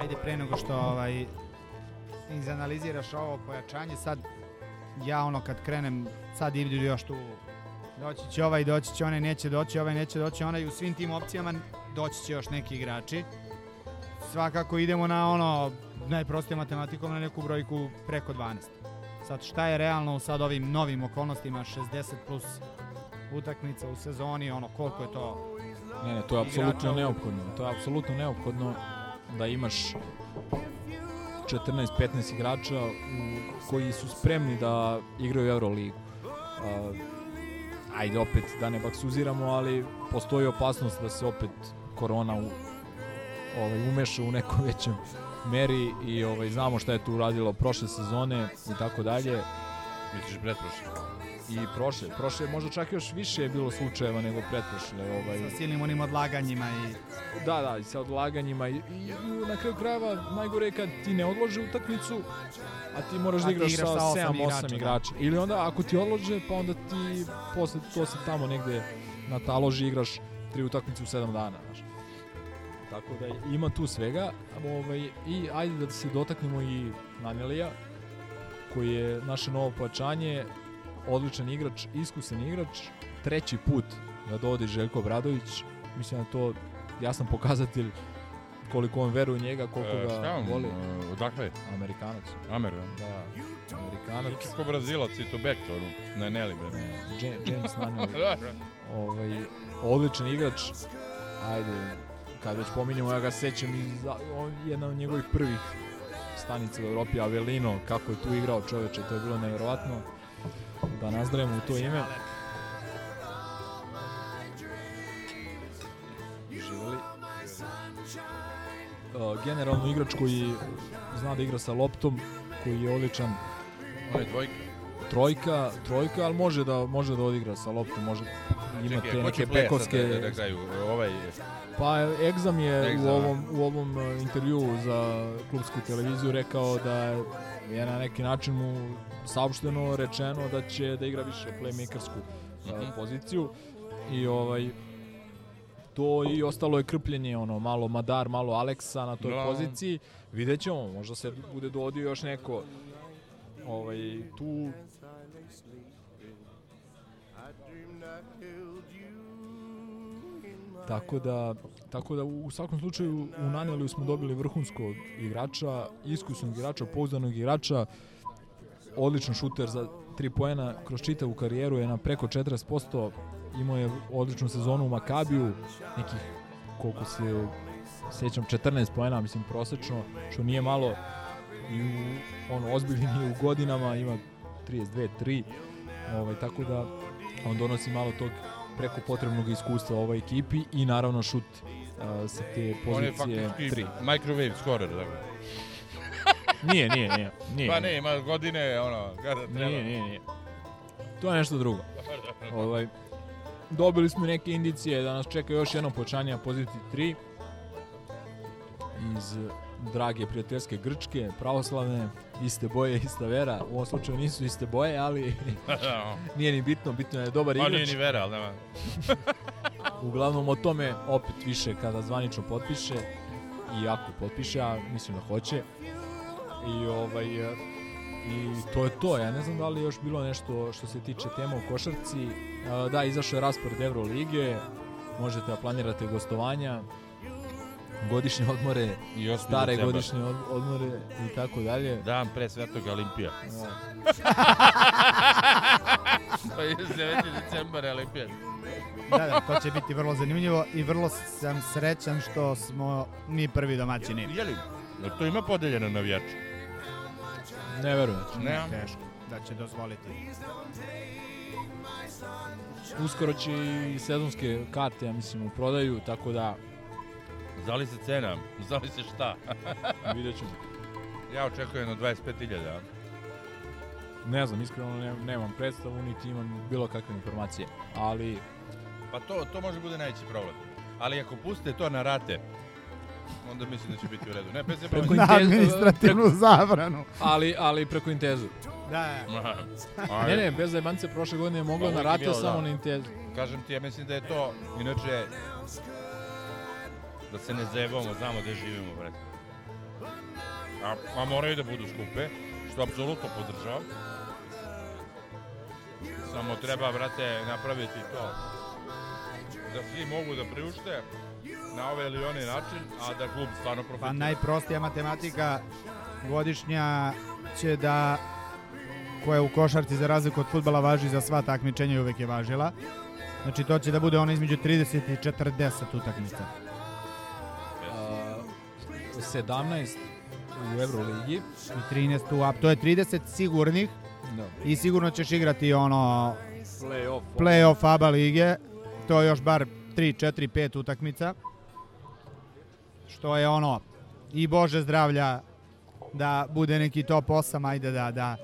Ajde, pre nego što ovaj, izanaliziraš ovo pojačanje, sad ja ono kad krenem, sad idu još tu, doći će ovaj, doći će onaj, neće doći, ovaj neće doći, onaj u svim tim opcijama doći će još neki igrači. Svakako idemo na ono, najprostije matematikom, na neku brojku preko 12. Sad šta je realno sad ovim novim okolnostima, 60 plus utakmica u sezoni, ono koliko je to Ne, ne, to je apsolutno neophodno. To je apsolutno neophodno da imaš 14-15 igrača koji su spremni da igraju Euroligu. A, ajde opet da ne baksuziramo, ali postoji opasnost da se opet korona u, ovaj, umeša u nekoj većem meri i ovaj, znamo šta je tu uradilo prošle sezone i tako dalje. Misliš pretprošle? I prošle, prošle možda čak još više je bilo slučajeva nego pretprošle. Ovaj, sa silnim onim odlaganjima i Da, da, i sa odlaganjima i, i, na kraju krajeva najgore je kad ti ne odlože utakmicu, a ti moraš A da igraš igraš sa sa osam 7-8 igrača, da. igrača. Ili onda ako ti odlože, pa onda ti posle to se tamo negde na taloži igraš tri utakmice u 7 dana, znaš. Tako da ima tu svega, ovaj, i ajde da se dotaknemo i Nanelija, koji je naše novo pojačanje, odličan igrač, iskusan igrač, treći put da dovodi Željko Bradović, mislim da to jasan pokazatelj koliko on veruje u njega, koliko E, ga on, voli. e, odakle je? Amerikanac. Amer, Da, Amerikanac. Kako Brazilac i to back, ono, ne, Nelly, bre. Ja- James Nunnally. Da, da. ovaj, odličan igrač. Ajde, kad već pominjemo, ja ga sećam iz on, jedna od njegovih prvih stanica u Evropi, Avelino, kako je tu igrao čoveče, to je bilo neverovatno. Da nazdravimo u to ime. Živeli. Uh, generalno igrač koji zna da igra sa loptom, koji je odličan On je dvojka. trojka, trojka, ali može da može da odigra sa loptom, može ima Čekaj, te neke pekovske da, da? Ovaj, Pa Egzam je Egzam, u ovom, u ovom uh, intervjuu za klubsku televiziju rekao da je na neki način mu saopšteno rečeno da će da igra više playmakersku uh, poziciju i ovaj to i ostalo je krpljenje ono malo Madar, malo Aleksa na toj Da. poziciji. Vidjet ćemo, možda se bude dovodio još neko ovaj tu Tako da, tako da u svakom slučaju u Naneliju smo dobili vrhunskog igrača, iskusnog igrača, pouzdanog igrača, odličan šuter za 3 poena kroz čitavu karijeru je na preko 40%, imao je odličnu sezonu u Makabiju, nekih koliko se sećam 14 poena, mislim prosečno, što nije malo i u, ono ozbiljni je u godinama, ima 32 3. Ovaj tako da on donosi malo tog preko potrebnog iskustva ovoj ekipi i naravno šut uh, sa te on je pozicije faktički 3. microwave scorer, dakle. Nije, nije, nije. nije Pa ne, ima godine, ono, kada treba. Nije, nije, nije. To je nešto drugo. ovaj, dobili smo neke indicije da nas čeka još jedno pojačanje na poziciji 3 iz drage prijateljske Grčke, pravoslavne, iste boje, ista vera. U ovom slučaju nisu iste boje, ali nije ni bitno, bitno je da dobar Pa igrač. nije ni vera, ali nema. Uglavnom o tome opet više kada zvanično potpiše i ako potpiše, a mislim da hoće. I ovaj e, i to je to. Ja ne znam da li je još bilo nešto što se tiče tema u košarci. E, Da, izašao je raspored Evrolige. Možete da planirate gostovanja, godišnje odmore, I 8. stare decembar. godišnje od- odmore i tako dalje. Dan pre Svetog Olimpija. pa je 9. decembar je Olimpija. Da, da, to će biti vrlo zanimljivo i vrlo sam srećan što smo mi prvi domaćini. Je li? Jel to ima podeljeno navijače? Ne verujem. Ne. Teško da će dozvoliti. Uskoro će i sezonske karte, ja mislim, u prodaju, tako da Zali se cena, zali se šta? vidjet ćemo. ja očekujem na 25.000. Ne znam, iskreno ne, nemam predstavu, niti imam bilo kakve informacije. Ali, Pa to, to može bude najveći problem. Ali ako puste to na rate, onda mislim da će biti u redu. Ne, bez Preko Na Intez- administrativnu zabranu. ali, ali preko Intezu. Da, Ne, ne, bez zajebance prošle godine je moglo Pa na rate bilo, samo da. na Intezu. Kažem ti, ja mislim da je to, inače, da se ne zajebamo, znamo gde živimo, brate. A, a moraju da budu skupe, što apsolutno podržavam. Samo treba, brate, napraviti to. Da svi mogu da priušte na ovaj ili onaj način, a da klub stvarno profitira. Pa najprostija matematika godišnja će da koja u košarci za razliku od futbala važi za sva takmičenja i uvek je važila. Znači to će da bude ono između 30 i 40 utakmica. A, 17 u Euroligi. I 13 u up. To je 30 sigurnih Da. i sigurno ćeš igrati ono Play-off. play-off ABA lige. To je još bar 3, 4, 5 utakmica. Što je ono i Bože zdravlja da bude neki top 8, ajde da, da,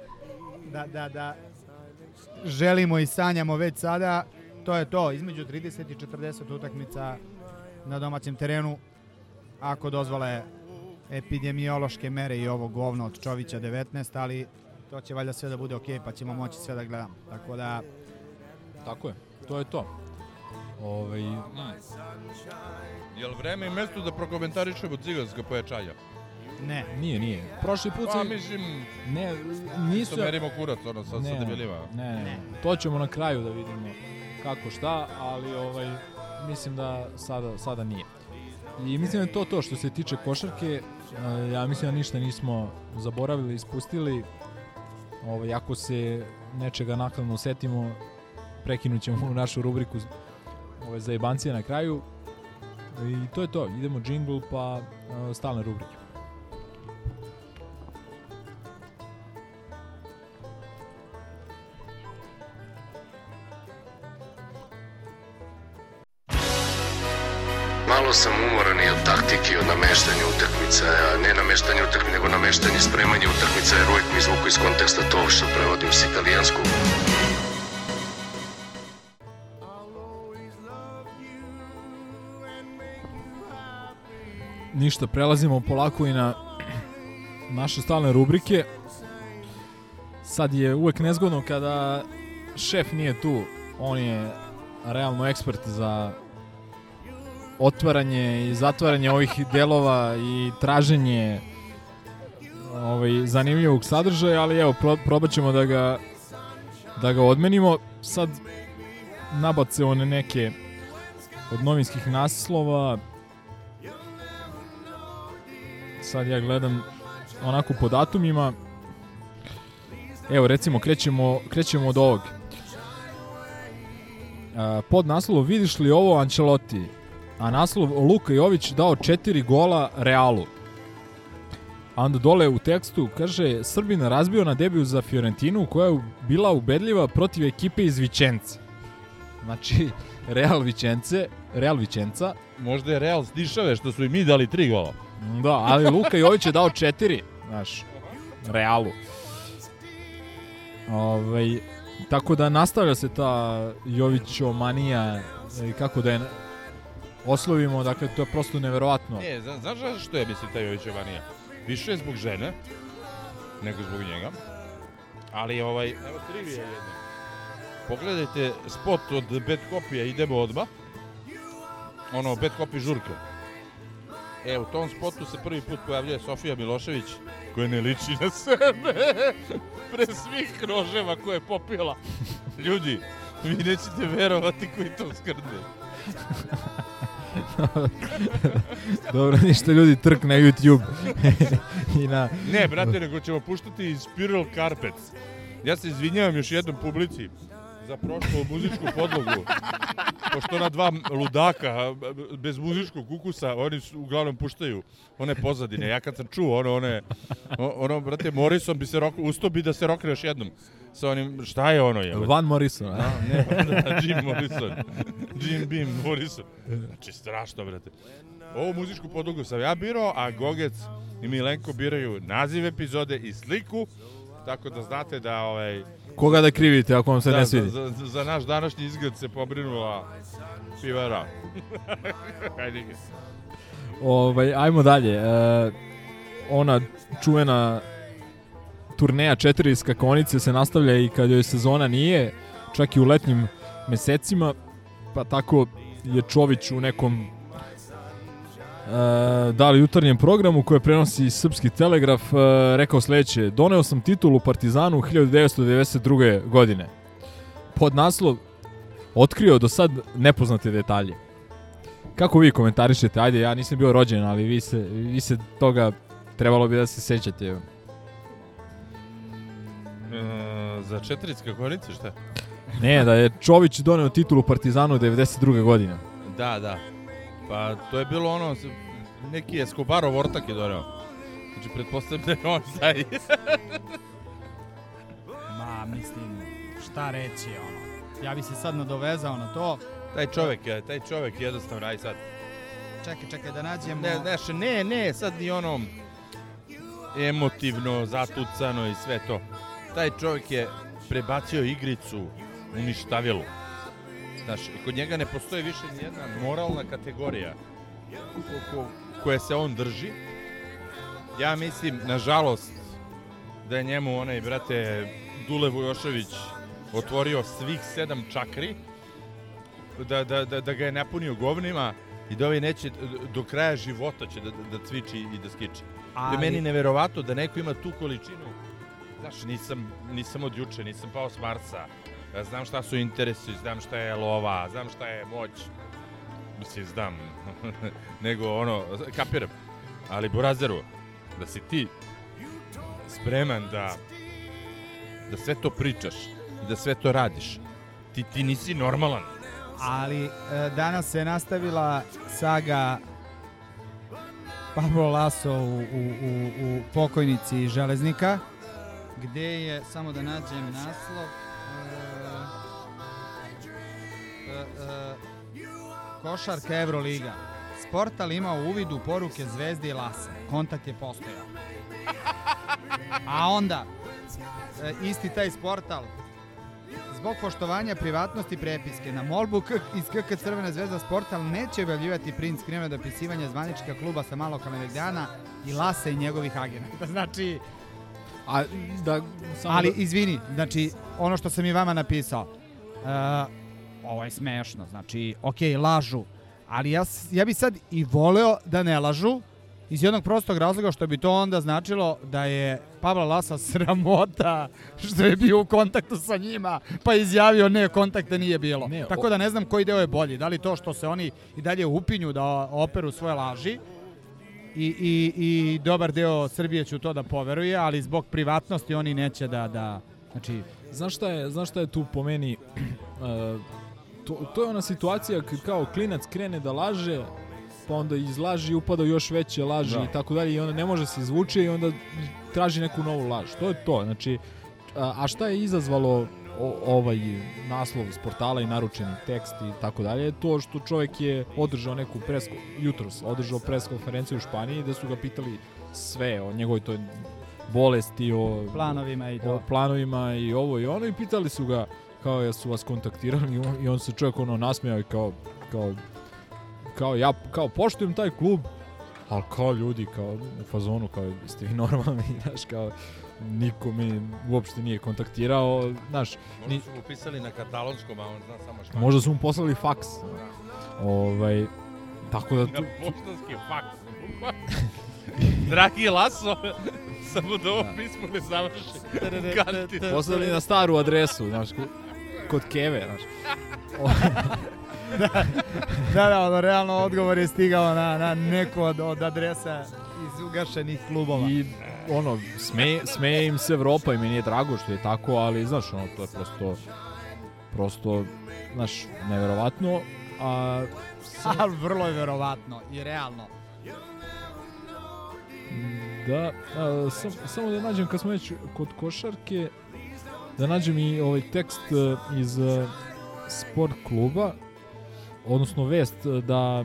da, da, da želimo i sanjamo već sada. To je to, između 30 i 40 utakmica na domaćem terenu ako dozvole epidemiološke mere i ovo govno od Čovića 19, ali to će valjda sve da bude ok, pa ćemo moći sve da gledamo. Tako da, Tako je, to je to. Ovaj, Jel vreme i mesto da prokomentarišemo ciganska pojačanja? ne. nije, nije. Prošli put Pa sam... mislim, Ne, isto nisu... merimo kurac ono sa, sa debelima. Ne, ne, ne. To ćemo na kraju da vidimo kako šta, ali ovaj mislim da sada sada nije. I mislim da je to to što se tiče košarke. E, Ja mislim da ništa nismo zaboravili, ispustili. Ovaj, ako se nečega nakladno setimo, prekinut ćemo našu rubriku ove za jebancije na kraju. I to je to. Idemo džingl pa e, stalne rubrike. Malo sam umoran i od taktike od nameštanja utakmica, ne nameštanje utakmica, nego nameštanje spremanja utakmica, jer uvijek mi izvuku iz konteksta to što prevodim s italijanskog. Ništa, prelazimo polako i na naše stalne rubrike. Sad je uvek nezgodno kada šef nije tu. On je realno ekspert za otvaranje i zatvaranje ovih delova i traženje ovaj, zanimljivog sadržaja, ali evo, pro, probat ćemo da ga, da ga odmenimo. Sad nabace one neke od novinskih naslova. Sad ja gledam onako po datumima. Evo, recimo, krećemo, krećemo od ovog. Pod naslovom vidiš li ovo Ancelotti? A naslov Luka Jović dao četiri gola Realu. A onda dole u tekstu kaže Srbin razbio na debiju za Fiorentinu koja je bila ubedljiva protiv ekipe iz Vičence. Znači, Real Vičence, Real Vičenca. Možda je Real stišave što su i mi dali tri gola. Da, ali Luka Jović je dao četiri, znaš, Realu. Ovaj, tako da nastavlja se ta Jovićomanija i kako da je oslovimo, dakle to je prosto neverovatno. Ne, zna, znaš zašto je mislim taj Jovićevanija? Više je zbog žene, nego zbog njega. Ali ovaj, evo trivije jedno. Pogledajte spot od Bad Copy-a Idemo odmah. Ono, Bad Copy žurka. E, u tom spotu se prvi put pojavljuje Sofija Milošević, koja ne liči na sebe. Pre svih roževa koje je popila. Ljudi, vi nećete verovati koji to skrde. Dobro, ništa ljudi, trk na YouTube. I na... Ne, brate, nego ćemo puštati Spiral Carpets. Ja se izvinjavam još jednom publici za prošlu muzičku podlogu. Pošto ona dva ludaka bez muzičkog ukusa, oni su, uglavnom puštaju one pozadine. Ja kad sam čuo ono, one, ono, brate, Morrison bi se rok, usto bi da se rokne još jednom. Sa onim, šta je ono je? Van Morrison, a? Ne, da, Jim Morrison. Jim Beam Morrison. Znači, strašno, brate. Ovu muzičku podlogu sam ja birao, a Gogec i Milenko biraju naziv epizode i sliku, tako da znate da ovaj, Koga da krivite ako vam se da, ne svidi? Za, za, za naš današnji izgled se pobrinula pivara. Hajde. Ovaj, ajmo dalje. E, ona čuvena turneja četiri skakonice se nastavlja i kad joj sezona nije, čak i u letnjim mesecima, pa tako je Čović u nekom da li jutarnjem programu koje prenosi Srpski telegraf e, rekao sledeće Doneo sam titulu Partizanu 1992. godine. Pod naslov Otkrio do sad nepoznate detalje. Kako vi komentarišete? Ajde, ja nisam bio rođen, ali vi se, vi se toga trebalo bi da se sećate. E, za četiri skakonice, šta? Ne, da je Čović doneo titulu Partizanu 92. godine. Da, da. Pa to je bilo ono, neki Escobarov ortak je doneo. Znači, pretpostavljam da je on taj. Ma, mislim, šta reći, ono. Ja bi se sad nadovezao na to. taj čovek, taj čovek jednostavno, aj sad. Čekaj, čekaj, da nađemo... Ne, znaš, ne, ne, sad ni ono emotivno, zatucano i sve to. Taj čovjek je prebacio igricu u ništavilu. Znaš, i kod njega ne postoji više ni jedna moralna kategorija ko, ko, koje se on drži. Ja mislim, nažalost, da je njemu onaj, brate, Dule Vujošević otvorio svih sedam čakri, da, da, da, da ga je napunio govnima i da ovaj neće, do kraja života će da, da cviči i da skiči. Ali... Je meni neverovato da neko ima tu količinu. Znaš, nisam, nisam od juče, nisam pao s Marsa. Ja znam šta su interesi, znam šta je lova, znam šta je moć. mislim, znam, nego ono, kapiram, ali Burazeru, da si ti spreman da, da sve to pričaš i da sve to radiš, ti, ti nisi normalan. Ali e, danas se nastavila saga Pablo Laso u, u, u, u pokojnici železnika, gde je, samo da nađem naslov, e, košarka Evroliga. Sportal imao uvid u poruke Zvezde i Lasa. Kontakt je postojao. A onda, e, isti taj sportal, Zbog poštovanja privatnosti prepiske, na molbu K iz KK Crvena zvezda Sportal neće objavljivati print screen dopisivanja zvanička kluba sa malo kalemegdana i Lasa i njegovih agenata. Znači, A da, samo ali da, izvini, znači, ono što sam i vama napisao, uh, ovo je smešno, znači, ok, lažu, ali ja, ja bi sad i voleo da ne lažu, iz jednog prostog razloga što bi to onda značilo da je Pavla Lasa sramota što je bio u kontaktu sa njima, pa izjavio ne, kontakta nije bilo. Ne, Tako da ne znam koji deo je bolji, da li to što se oni i dalje upinju da operu svoje laži, i, i, i dobar deo Srbije će u to da poveruje, ali zbog privatnosti oni neće da, da znači, Znaš šta je, znaš šta je tu po meni, uh, to, to je ona situacija kad kao klinac krene da laže, pa onda izlaži i upada u još veće laži Da. i tako dalje i onda ne može se izvuče i onda traži neku novu laž. To je to. Znači, a, a šta je izazvalo o, ovaj naslov s portala i naručeni tekst i tako dalje, to što čovjek je održao neku presko, jutros održao pres konferenciju u Španiji gde su ga pitali sve o njegovoj toj bolesti, o planovima i o to. planovima i ovo i ono i pitali su ga kao jesu vas kontaktirali i on, i on se čovjek ono nasmijao i kao, kao, kao ja kao poštujem taj klub, ali kao ljudi kao u fazonu kao jeste vi normalni, znaš kao niko me uopšte nije kontaktirao, znaš, Možda ni, su mu pisali na katalonskom, a on zna samo španski. možda su mu poslali faks. Ovaj, tako da Na tu, poštanski faks. Dragi Laso, samo da ovo pismo ne završi. Poslali na staru adresu, znaš, ko- kod Keve, znaš. Da, da, ono, realno odgovor je stigao na, na neku od, od adresa iz ugašenih klubova. I ono, sme, smeje im se Evropa i meni je drago što je tako, ali znaš, ono, to je prosto, prosto, znaš, neverovatno, a Ali vrlo je verovatno i realno. da, a, sam, samo da nađem, kad smo već kod košarke, da nađem i ovaj tekst e, iz e, sport kluba, odnosno vest e, da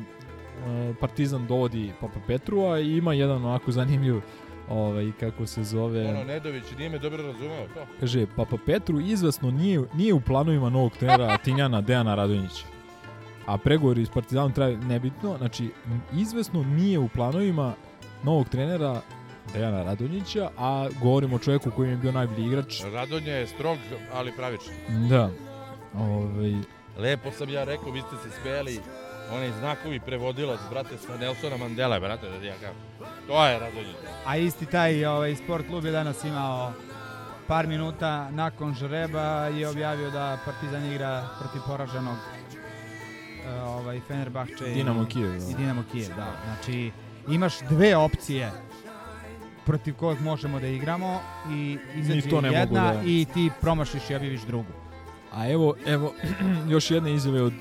Partizan dovodi Papa Petrua i ima jedan onako zanimljiv ovaj, kako se zove... Ono, Nedović nije me dobro razumeo, to. Kaže, Papa Petru izvesno nije, nije u planovima novog trenera Tinjana Dejana Radonjića. A pregovori s Partizanom traju nebitno, znači izvesno nije u planovima novog trenera Dejana Radonjića, a govorimo o čovjeku koji je bio najbolji igrač. Radonja je strog, ali pravičan. Da. Ovaj, Lepo sam ja rekao, vi ste se smeli, onaj znakovi prevodilac, brate, sa Nelsona Mandela, brate, da ja kažem. To je Radonja. A isti taj ovaj, sport klub je danas imao par minuta nakon žreba i objavio da Partizan igra protiv poraženog e, ovaj, Fenerbahče Dinamo i, Kijev, da. i Dinamo Kijev. Da. Znači, imaš dve opcije protiv kojeg možemo da igramo i izađe to ne mogu jedna da- i ti promašiš i objaviš drugu. A evo, evo još jedne izjave od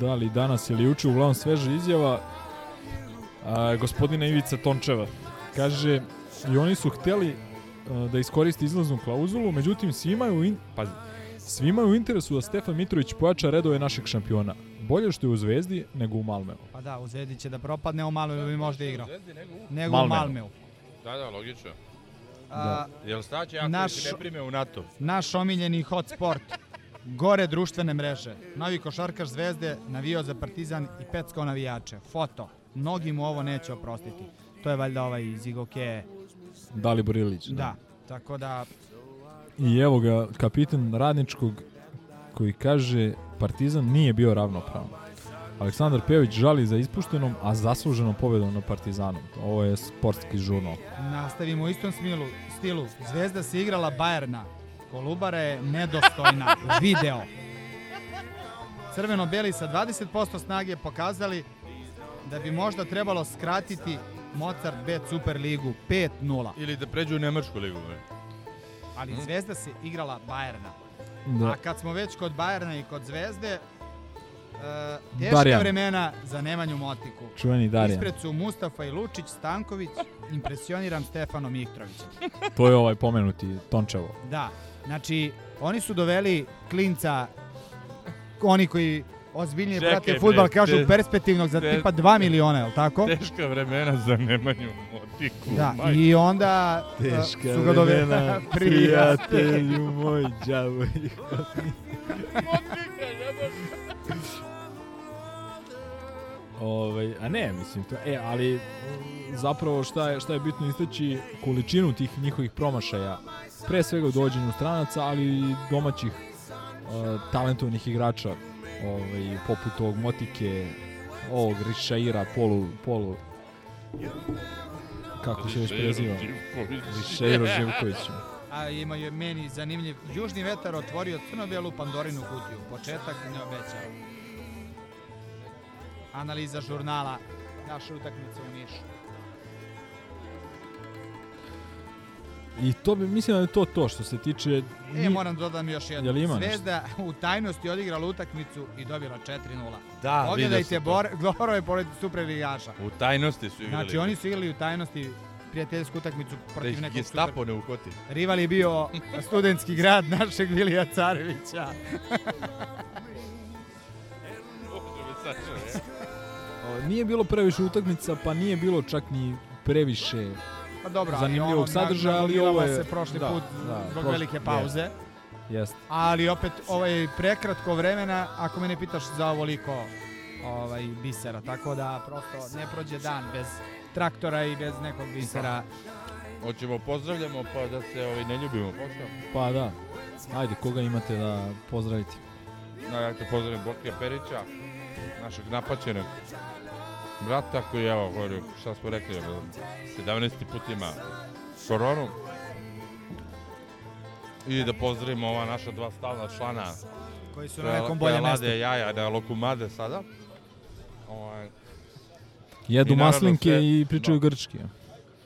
da li danas ili juče, uglavnom sveža izjava a, gospodina Ivica Tončeva. Kaže, i oni su hteli a, da iskoristi izlaznu klauzulu, međutim svima je u, in, pazi, svima je u interesu da Stefan Mitrović pojača redove našeg šampiona. Bolje što je u Zvezdi nego u Malmeu. Pa da, u Zvezdi će da propadne, u Malmeu bi možda igrao. Nego u Malmeu. Malmeu. Da, da, logično. A, Jel staće ako Naš- se ne prime u NATO? Naš omiljeni hotsport. Gore društvene mreže. Novi košarkaš Zvezde navio za Partizan i peckao navijače. Foto. Mnogi mu ovo neće oprostiti. To je valjda ovaj iz Igoke. Dalibor Ilić. Da. Tako da, I evo ga, kapitan radničkog koji kaže Partizan nije bio ravnopravan. Aleksandar Pejović žali za ispuštenom, a zasluženom pobedom na Partizanom. Ovo je sportski žurnal. nastavimo u istom smilu, stilu. Zvezda se igrala Bajerna. Kolubara je nedostojna. Video. crveno-beli sa 20% snage pokazali da bi možda trebalo skratiti Mozart Bet Super ligu 5-0. Ili da pređu u Nemačku ligu. bre. Ali Mhm. Zvezda se igrala Bajerna. Da. A kad smo već kod Bajerna i kod Zvezde, e, teška Darjan. vremena za Nemanju Motiku. Čuveni Darjan. Ispred su Mustafa i Lučić, Stanković, impresioniram Stefano Miktrovićem. To je ovaj pomenuti Tončevo. Da, znači oni su doveli klinca, oni koji ozbiljnije Čekaj, prate futbal kažu te- perspektivnog za te- tipa 2 miliona, je li tako? Teška vremena za Nemanju Motiku. Da, majko. i onda uh, su ga doveli prijatelju. moj, đavo Ovaj, a ne, mislim to. E, ali mm, zapravo šta je šta je bitno istaći količinu tih njihovih promašaja. Pre svega u dođenju stranaca, ali i domaćih uh, talentovnih igrača, ovaj poput ovog Motike, ovog Rišaira, polu polu kako se već preziva? Živković. Rišairo Živković. A ima je meni zanimljiv. Južni vetar otvorio crno-belu Pandorinu kutiju. Početak ne obećao. Analiza žurnala. Naša utakmica u Nišu. I to bi, mislim da je to to što se tiče... E, ni- moram dodam još jedno. Jel ima nešto? Zvezda u tajnosti odigrala utakmicu i dobila 4-0. Da, Pogledajte, vidio sam to. bor, Glorove pored superligaša. U tajnosti su igrali. Znači, oni su igrali u tajnosti prijateljsku utakmicu Da protiv ih nekog gestapo ne ukoti. Rival je bio studentski grad našeg Vilija Carevića. Nije bilo previše utakmica, pa nije bilo čak ni previše Pa dobro, zanimljivog ono, sadržaja, ali ovo je... se prošli da, put da, zbog prošli- velike pauze. Jeste. Ali opet ovaj prekratko vremena, ako me ne pitaš za ovoliko ovaj bisera, tako da prosto ne prođe dan bez traktora i bez nekog bisera. Hoćemo pozdravljamo pa da se ovaj, ne ljubimo posle. Pa da. Ajde, koga imate da pozdravite? No, ja te pozdravim Borkija Perića, našeg napaćenog brata koji, evo, govori, šta smo rekli, evo, 17. put ima koronu. I da pozdravimo ova naša dva stalna člana. Koji su na nekom koja boljem lade mestu. jaja na lokumade sada. Ovaj, Jedu I maslinke sve- i pričaju da. grčki.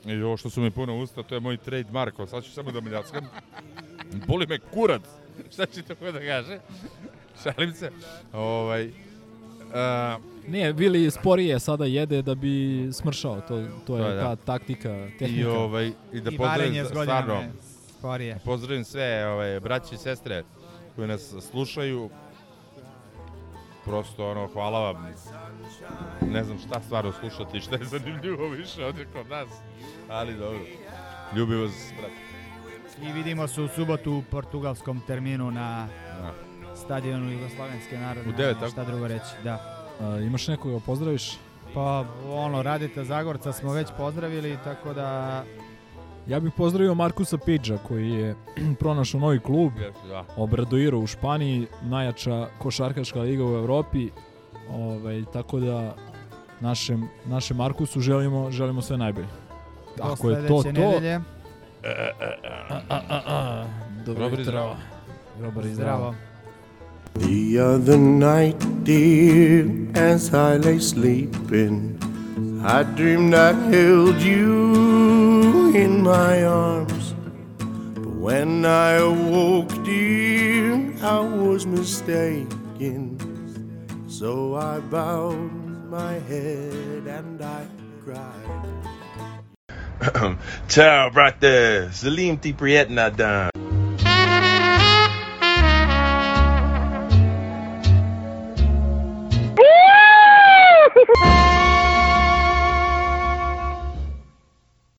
I ovo što su mi puno usta, to je moj trademark, ali sad ću samo da mljackam. Boli me kurac. Šta će tako da kaže? Šalim se. Ovaj, a, Ne, Vili sporije sada jede da bi smršao. To, to je da. ta taktika, I, tehnika. ovaj, i da I pozdravim stvarno, je sporije. Pozdravim sve ovaj, braće i sestre koji nas slušaju. Prosto ono, hvala vam. Ne znam šta stvarno slušati i šta je zanimljivo više ovdje kod nas. Ali dobro. Ljubim vas, brate. I vidimo se u subotu u portugalskom terminu na Da. stadionu Jugoslovenske narodne. U devet, tako? Šta drugo reći, da. A, imaš nekoga da pozdraviš? Pa ono, Radita Zagorca smo već pozdravili, tako da Ja bih pozdravio Markusa Pidža koji je pronašao novi klub. Da. Obradoiro u Španiji, najjača košarkaška liga u Evropi. Ovaj, tako da našem, našem Markusu želimo, želimo sve najbolje. do Ako je to to, nedelje. A, a, a, a. Dobro Dobar i zdravo. Dobar i zdravo. The other night, dear, as I lay sleeping, I dreamed I held you in my arms. But when I awoke, dear, I was mistaken. So I bowed my head and I cried. Ciao, brate. Salim ti prijetna dan.